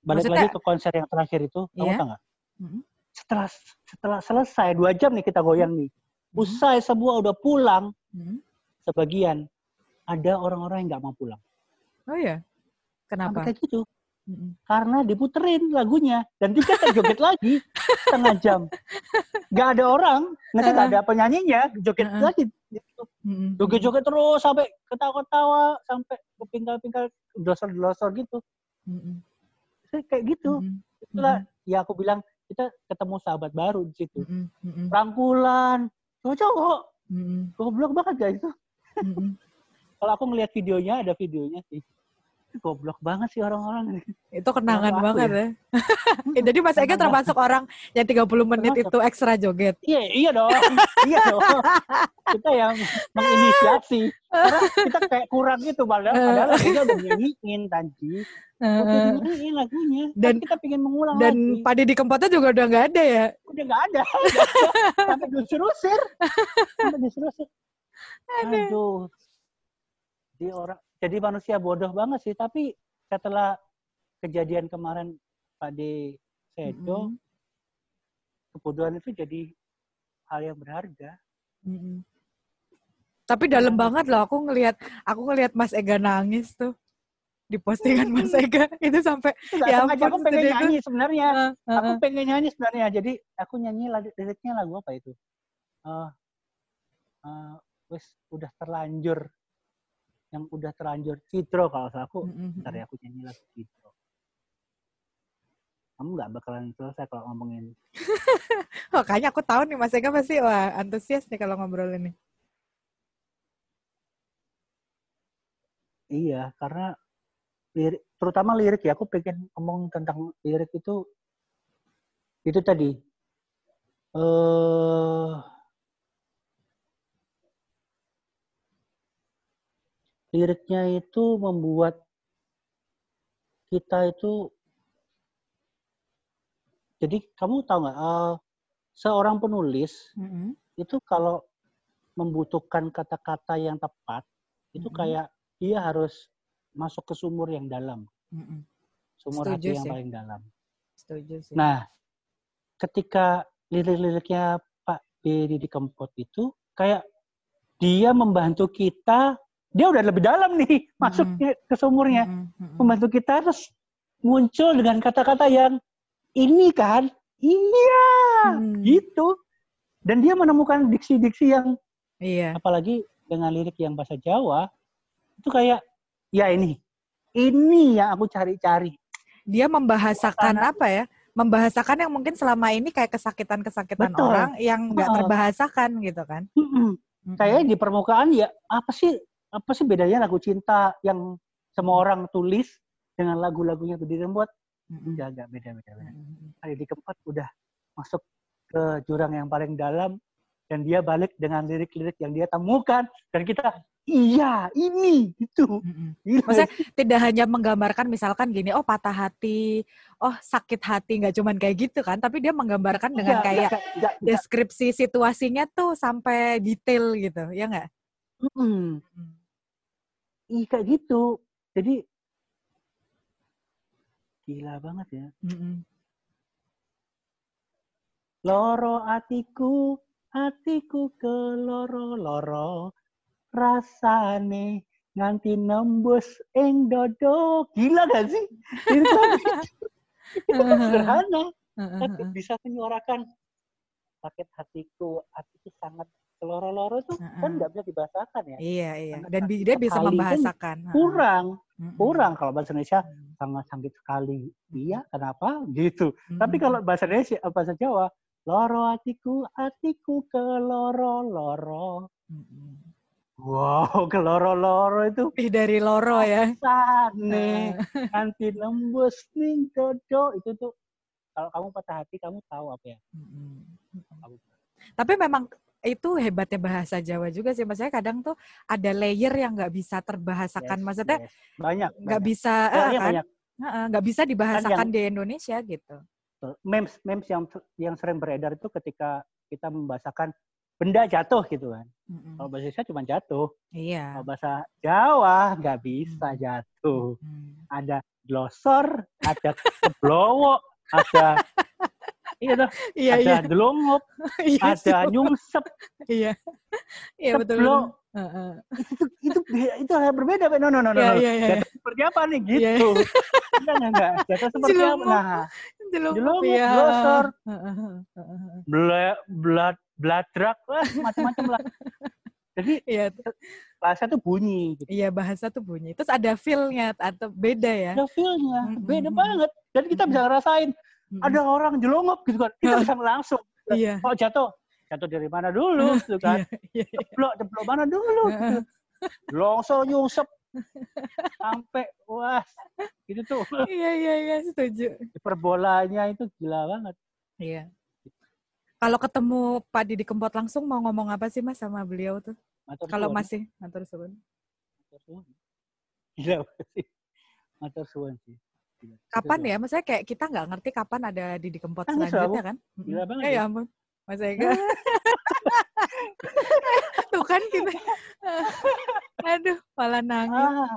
balik Maksudnya, lagi ke konser yang terakhir itu kamu iya? tahu nggak mm-hmm. setelah setelah selesai dua jam nih kita goyang nih mm-hmm. usai semua udah pulang mm-hmm. sebagian ada orang-orang yang nggak mau pulang oh ya kenapa kayak gitu karena diputerin lagunya. Dan dia joget lagi. Setengah jam. Gak ada orang, nanti gak ada penyanyinya, joget lagi. Gitu. Joget-joget terus sampai ketawa-ketawa, sampai kepinggal-pinggal, dosor-dosor gitu. Kayak gitu. Itulah ya aku bilang kita ketemu sahabat baru di situ. Rangkulan, cowok-cowok. Goblok banget guys itu. Kalau aku ngeliat videonya, ada videonya sih goblok banget sih orang-orang. Itu kenangan orang banget ya. ya. Jadi Mas Ega termasuk orang yang 30 menit termasuk. itu ekstra joget. Iya, iya dong. iya dong. Kita yang menginisiasi. Karena kita kayak kurang gitu padahal padahal kita udah nyanyiin tadi. Nyanyiin lagunya. Dan kita pengen mengulang dan lagi. padi di kempatnya juga udah nggak ada ya? Udah nggak ada. Sampai diusir-usir. Sampai diusir-usir. Aduh. Di orang jadi manusia bodoh banget sih. Tapi setelah kejadian kemarin Pak D Sedo, mm-hmm. kebodohan itu jadi hal yang berharga. Mm-hmm. Tapi dalam banget loh aku ngelihat aku ngelihat Mas Ega nangis tuh di postingan Mas Ega itu sampai ya ampun, aku pengen nyanyi sebenarnya. Uh, uh, uh. Aku pengen nyanyi sebenarnya. Jadi aku nyanyi liriknya lagu apa itu? Uh, uh, wes udah terlanjur yang udah terlanjur Citro kalau salah. Aku mm-hmm. ntar ya aku nyanyi lagi Citro. Kamu nggak bakalan selesai kalau ngomongin oh kayaknya aku tahu nih Mas Ega pasti wah antusias nih kalau ngobrol ini. Iya karena lirik terutama lirik ya aku pengen ngomong tentang lirik itu itu tadi eh uh, liriknya itu membuat kita itu jadi kamu tahu nggak uh, seorang penulis mm -hmm. itu kalau membutuhkan kata-kata yang tepat itu mm -hmm. kayak dia harus masuk ke sumur yang dalam mm -hmm. sumur Setuju hati yang sih. paling dalam Setuju sih. nah ketika lirik-liriknya Pak B di Kempot itu kayak dia membantu kita dia udah lebih dalam nih masuk mm -hmm. ke sumurnya mm -hmm. membantu kita terus muncul dengan kata-kata yang ini kan iya hmm. gitu dan dia menemukan diksi-diksi yang iya apalagi dengan lirik yang bahasa Jawa itu kayak ya ini ini yang aku cari-cari dia membahasakan Suasana. apa ya membahasakan yang mungkin selama ini kayak kesakitan-kesakitan orang yang nggak terbahasakan gitu kan mm -mm. kayak di permukaan ya apa sih apa sih bedanya lagu cinta yang semua orang tulis dengan lagu-lagunya tuh dibuat enggak enggak. Beda beda beda. Hari di keempat udah masuk ke jurang yang paling dalam dan dia balik dengan lirik-lirik yang dia temukan dan kita iya ini itu. Maksudnya tidak hanya menggambarkan misalkan gini oh patah hati oh sakit hati. Nggak cuman kayak gitu kan tapi dia menggambarkan dengan enggak, kayak enggak, enggak, deskripsi situasinya tuh sampai detail gitu ya nggak? Mm -hmm. Iya kayak gitu jadi Gila banget ya. Mm-hmm. Loro atiku, atiku ke loro loro, rasane nganti nembus ing dodo. Gila gak sih? Itu, itu sederhana. Tapi bisa menyuarakan sakit hatiku, hatiku sangat loro-loro itu uh-uh. kan nggak bisa dibahasakan ya. Iya iya. Dan dia bisa membahasakan. Kurang, uh-uh. kurang kalau bahasa Indonesia sangat sakit sekali. Iya, kenapa? Gitu. Uh-uh. Tapi kalau bahasa Indonesia bahasa Jawa, loro hatiku, hatiku ke loro-loro. Uh-uh. Wow, ke loro-loro itu. Ih, dari loro ya. Sana, nanti lembus nih dodo itu tuh kalau kamu patah hati kamu tahu apa ya? Uh-uh. Tapi memang itu hebatnya bahasa Jawa juga sih maksudnya kadang tuh ada layer yang nggak bisa terbahasakan. Yes, maksudnya yes. banyak nggak bisa uh, kan? nggak bisa dibahasakan yang, di Indonesia gitu. Memes memes yang yang sering beredar itu ketika kita membahasakan benda jatuh gitu kan. Mm-hmm. kalau bahasa Indonesia cuma jatuh. Iya. Kalau bahasa Jawa nggak bisa jatuh. Mm-hmm. ada glosor ada keblowo ada Iya tuh. Iya, ada iya. delongop, iya, ada nyungsep. Iya. Iya betul. Uh, uh. itu itu itu hal berbeda, no no no no. Iya, iya, iya. Jatuh seperti apa nih gitu? Iya, iya. enggak enggak. Jatuh seperti apa? Nah, jelungkup, iya. glosor, blood bladrak lah macam-macam lah. Jadi iya. bahasa tuh bunyi. Gitu. Iya bahasa tuh bunyi. Terus ada feel-nya atau beda ya? Ada feel-nya, beda mm -hmm. banget. Dan kita bisa ngerasain hmm. ada orang jelongop gitu kan. Kita bisa langsung. Iya. oh jatuh. Jatuh dari mana dulu gitu kan? Iya, ceplok ceplok mana dulu gitu. longsor nyungsep. Sampai wah gitu tuh. Iya iya iya setuju. Perbolanya itu gila banget. Iya. Kalau ketemu Pak Didi Kempot langsung mau ngomong apa sih mas sama beliau tuh? Kalau masih matur suwun. Matur suwun. Gila sih. Matur suwun sih Kapan ya? Maksudnya kayak kita nggak ngerti kapan ada di Kempot selanjutnya kan? Gila banget. Eh, ya ampun. Mas Ega. Tuh kan kita. Aduh, malah nangis. Ah,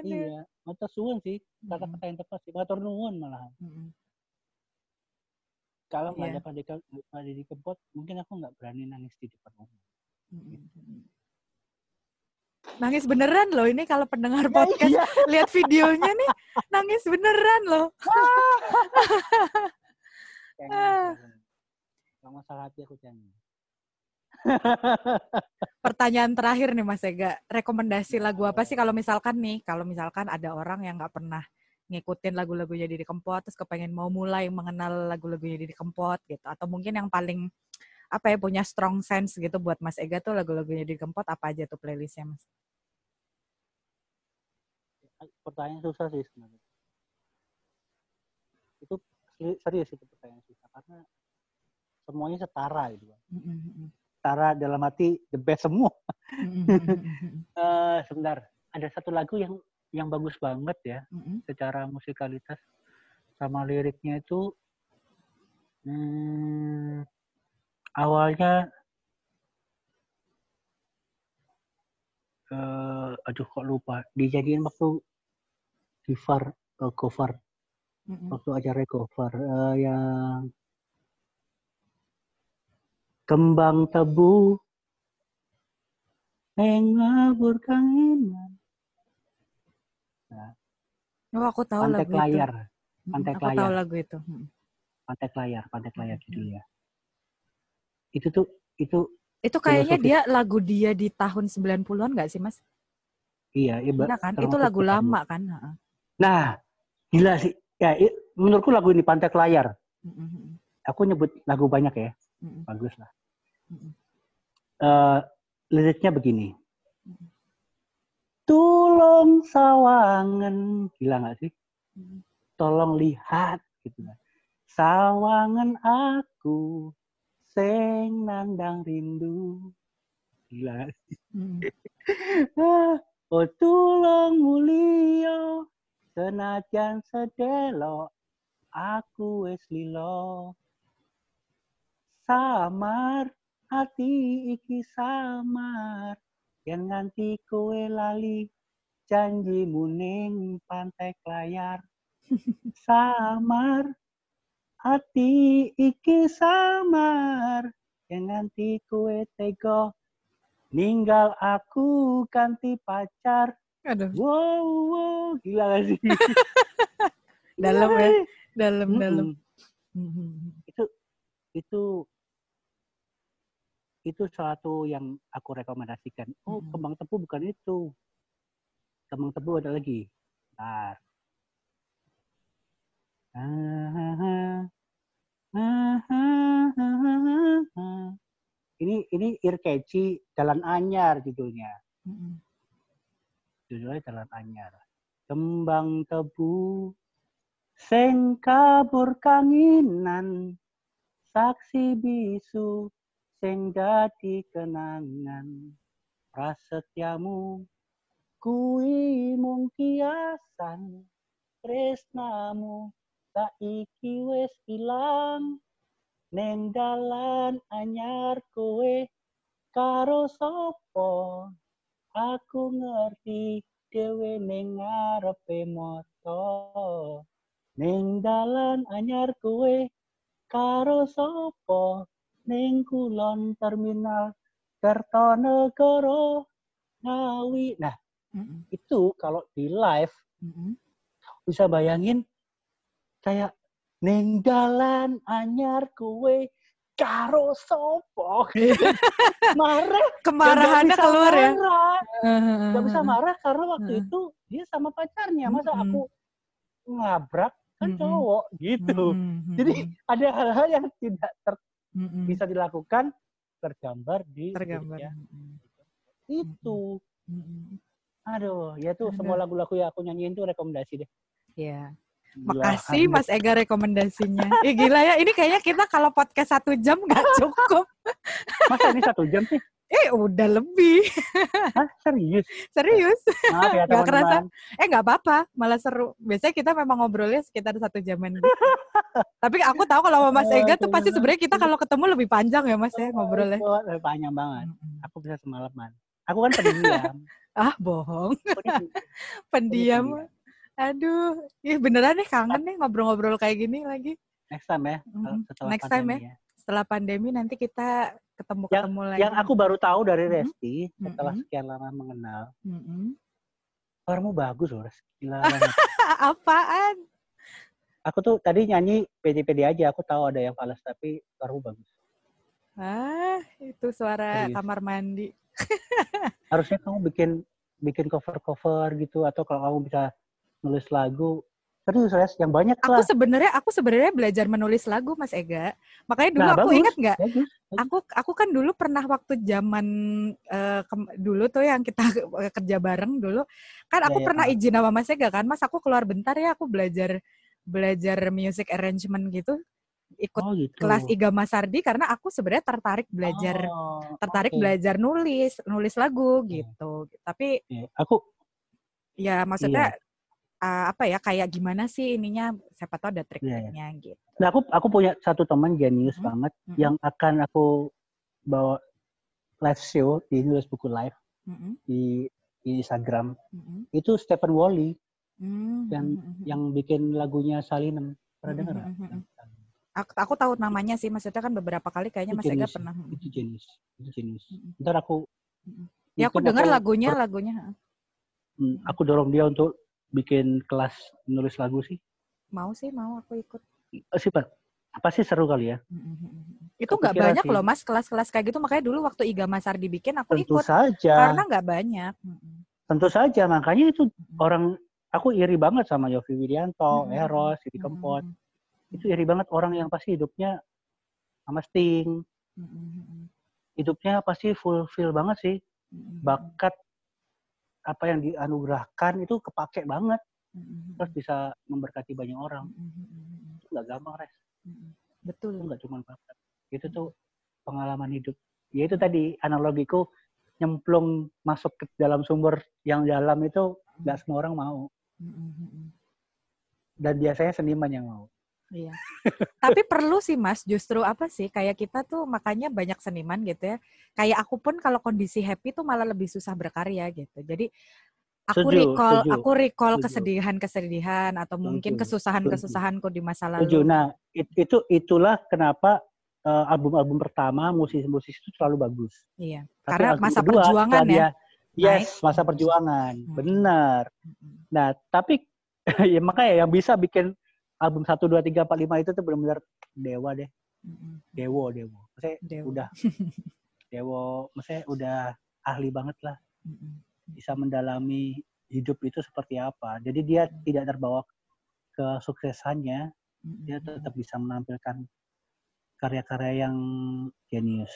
Aduh. Iya, matur suwun sih. Kata-kata yang tepat sih. Matur nuwun malah. Hmm. Kalau nggak yeah. ada di Kempot, mungkin aku nggak berani nangis di depan umum. Hmm. Nangis beneran loh ini kalau pendengar ya, podcast iya. lihat videonya nih nangis beneran loh. Gak masalah hati aku jangan. Pertanyaan terakhir nih Mas Ega, rekomendasi lagu apa sih kalau misalkan nih, kalau misalkan ada orang yang nggak pernah ngikutin lagu-lagunya Didi Kempot, terus kepengen mau mulai mengenal lagu-lagunya Didi Kempot gitu, atau mungkin yang paling apa ya punya strong sense gitu buat Mas Ega tuh lagu-lagunya di Kempot apa aja tuh playlistnya Mas? Pertanyaan susah sih sebenarnya. Itu serius itu pertanyaan susah karena semuanya setara gitu kan. Setara dalam hati the best semua. uh, sebentar. ada satu lagu yang yang bagus banget ya mm-hmm. secara musikalitas sama liriknya itu hmm, awalnya uh, aduh kok lupa dijadiin waktu cover uh, cover mm-hmm. waktu acara cover uh, yang kembang tebu ngabur kangenan Nah, oh, aku tahu Pantai lagu Layar. itu. Pantai aku Layar. tahu lagu itu. Pantai Layar, Pantai Layar judulnya. Itu tuh itu itu kayaknya dia lagu dia di tahun 90-an nggak sih, Mas? Iya, iya, Benar kan? Itu lagu lama kan? Nah, gila sih. Ya, menurutku lagu ini Pantai Layar. Aku nyebut lagu banyak ya. Bagus lah. Uh, liriknya begini. Tolong sawangan, gila gak sih? Tolong lihat gitu kan. Sawangan aku sing nandang rindu. Gila? Hmm. oh tulung mulio senajan sedelo aku wis lilo samar hati iki samar yang nganti kowe lali janji muning pantai layar samar hati iki samar yang nganti kowe tego ninggal aku ganti pacar Aduh. wow wow gila gak sih dalam ya dalam mm -hmm. dalam itu itu itu suatu yang aku rekomendasikan. Oh, hmm. kembang tebu bukan itu. Kembang tebu ada lagi. Bentar. Ini ini Irkeci Jalan Anyar judulnya. Hmm. Judulnya Jalan Anyar. Kembang tebu sing kabur kanginan saksi bisu sing dadi kenangan prasetyamu kuwi mung kiasan tresnamu saiki wis ilang ning dalan anyar kowe karo sapa aku ngerti dhewe ning ngarepe moto ning dalan anyar kowe karo sapa ning kulon terminal Kertonegoro Ngawi. Nah, mm-hmm. itu kalau di live mm-hmm. bisa bayangin kayak ning dalan anyar kue karo sopo? Marah. Kemarahannya keluar ya? nggak bisa marah karena waktu uh. itu dia sama pacarnya. Masa mm-hmm. aku ngabrak kan cowok gitu. Mm-hmm. jadi ada hal-hal yang tidak ter mm-hmm. bisa dilakukan tergambar di tergambar. ya. itu. Mm-hmm. aduh ya tuh semua lagu-lagu yang aku nyanyiin tuh rekomendasi deh. Ya Makasih Mas Ega rekomendasinya. Ih gila ya, ini kayaknya kita kalau podcast satu jam nggak cukup. Masa ini satu jam sih? Eh udah lebih. Hah, serius? Serius. Maaf ya. Gak kerasa. Eh nggak apa-apa, malah seru. Biasanya kita memang ngobrolnya sekitar satu jaman gitu. Tapi aku tahu kalau sama Mas Ega tuh pasti sebenarnya kita kalau ketemu lebih panjang ya Mas ya ngobrolnya. Oh, lebih panjang banget. Aku bisa semalaman. Aku kan pendiam. ah bohong. pendiam. Aduh, ih beneran nih kangen nih ngobrol-ngobrol kayak gini lagi. Next time ya. Setelah Next time ya. ya. Setelah pandemi nanti kita ketemu-ketemu yang, lagi. Yang aku baru tahu dari Resti mm -hmm. setelah sekian lama mengenal. Mm -hmm. Suaramu bagus loh, Gila Apaan? Aku tuh tadi nyanyi pede-pede aja, aku tahu ada yang fals tapi suaramu bagus. Ah, itu suara Serius. kamar mandi. Harusnya kamu bikin bikin cover-cover gitu atau kalau kamu bisa nulis lagu Serius, Res, yang banyak lah. Aku sebenarnya aku sebenarnya belajar menulis lagu, Mas Ega. Makanya dulu nah, aku bagus, ingat nggak? Aku aku kan dulu pernah waktu zaman uh, dulu tuh yang kita kerja bareng dulu, kan aku ya, pernah ya. izin sama Mas Ega kan, Mas aku keluar bentar ya, aku belajar belajar music arrangement gitu ikut oh, gitu. kelas Iga Masardi karena aku sebenarnya tertarik belajar oh, tertarik okay. belajar nulis nulis lagu gitu. Tapi ya, aku Ya, maksudnya iya. Uh, apa ya kayak gimana sih ininya siapa tahu ada trik-triknya iya, gitu. Nah, aku aku punya satu teman genius hmm. banget hmm. yang akan aku bawa live show di nulis buku live hmm. di, di Instagram. Hmm. Itu Stephen Wally hmm. yang hmm. yang bikin lagunya Salinem. Pernah hmm. dengar? Hmm. Aku, aku tahu namanya sih, maksudnya kan beberapa kali kayaknya Mas Ega pernah. Itu jenis, itu jenis. Ntar aku. Ya aku dengar lagunya, lagunya. Hmm, aku dorong dia untuk bikin kelas nulis lagu sih. Mau sih, mau aku ikut. Oh, sih Pak. Pasti seru kali ya. Itu nggak banyak sih. loh mas kelas-kelas kayak gitu. Makanya dulu waktu Iga Masar dibikin aku Tentu ikut. saja. Karena nggak banyak. Tentu saja. Makanya itu orang aku iri banget sama Yofi Widianto, Eros, Siti Kempot itu iri banget orang yang pasti hidupnya sama Sting hidupnya pasti fulfill banget sih bakat apa yang dianugerahkan itu kepake banget. Terus bisa memberkati banyak orang. Itu nggak gampang res. Betul. Itu nggak cuma bakat. Itu tuh pengalaman hidup. Ya itu tadi analogiku nyemplung masuk ke dalam sumber yang dalam itu nggak semua orang mau. Dan biasanya seniman yang mau Iya. Tapi perlu sih Mas, justru apa sih kayak kita tuh makanya banyak seniman gitu ya. Kayak aku pun kalau kondisi happy tuh malah lebih susah berkarya gitu. Jadi aku setuju, recall setuju, aku recall kesedihan-kesedihan atau mungkin kesusahan-kesusahanku di masa lalu. Setuju. Nah, itu itulah kenapa uh, album-album pertama musisi-musisi itu terlalu bagus. Iya. Tapi Karena masa kedua, perjuangan ya. Yes, masa perjuangan. Hmm. Benar. Nah, tapi ya makanya yang bisa bikin album satu dua tiga empat lima itu tuh benar-benar dewa deh. Dewo, dewo. Maksudnya dewo. udah dewo, maksudnya udah ahli banget lah. Bisa mendalami hidup itu seperti apa. Jadi dia tidak terbawa ke suksesannya, dia tetap bisa menampilkan karya-karya yang jenius.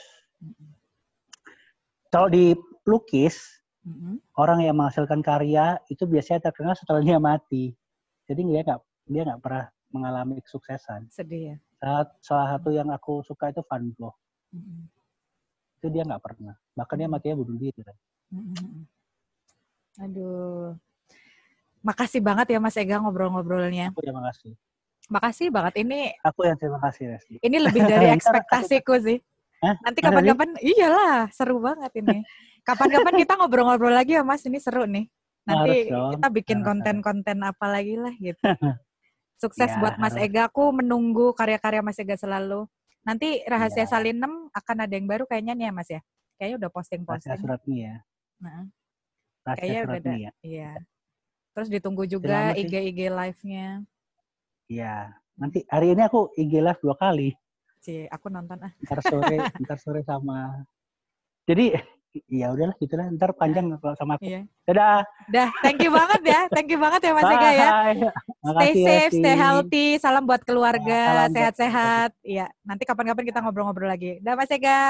Kalau di lukis, orang yang menghasilkan karya itu biasanya terkenal setelah dia mati. Jadi dia nggak dia nggak pernah mengalami kesuksesan. Sedih ya. Saat, salah satu yang aku suka itu Van Gogh. Mm-hmm. Itu dia nggak pernah. Bahkan dia matinya bunuh diri. Kan? Mm-hmm. Aduh. Makasih banget ya Mas Ega ngobrol-ngobrolnya. Aku yang makasih. Makasih banget ini. Aku yang terima kasih Resti. Ini lebih dari ekspektasiku sih. Hah? Nanti kapan-kapan, iyalah seru banget ini. Kapan-kapan kita ngobrol-ngobrol lagi ya Mas, ini seru nih. Nanti kita bikin konten-konten apa lagi lah gitu. Sukses ya, buat Mas Ega. Aku menunggu karya-karya Mas Ega selalu. Nanti rahasia ya. Salinem akan ada yang baru kayaknya nih ya Mas ya. Kayaknya udah posting-posting. Rahasia suratnya ya. Nah. Rahasia kayaknya udah. Ya. Iya. Terus ditunggu juga IG-IG live-nya. Iya. Nanti hari ini aku IG live dua kali. Cie, aku nonton ah. Ntar sore, ntar sore sama. Jadi ya udahlah gitu lah. Ntar panjang iya. kalau sama aku. Yeah. dadah. Dah thank you banget ya. Thank you banget ya Mas Ega ya. Stay safe stay healthy. Salam buat keluarga. Ya, Sehat-sehat. ya nanti kapan-kapan kita ngobrol-ngobrol lagi. Dah Mas Ega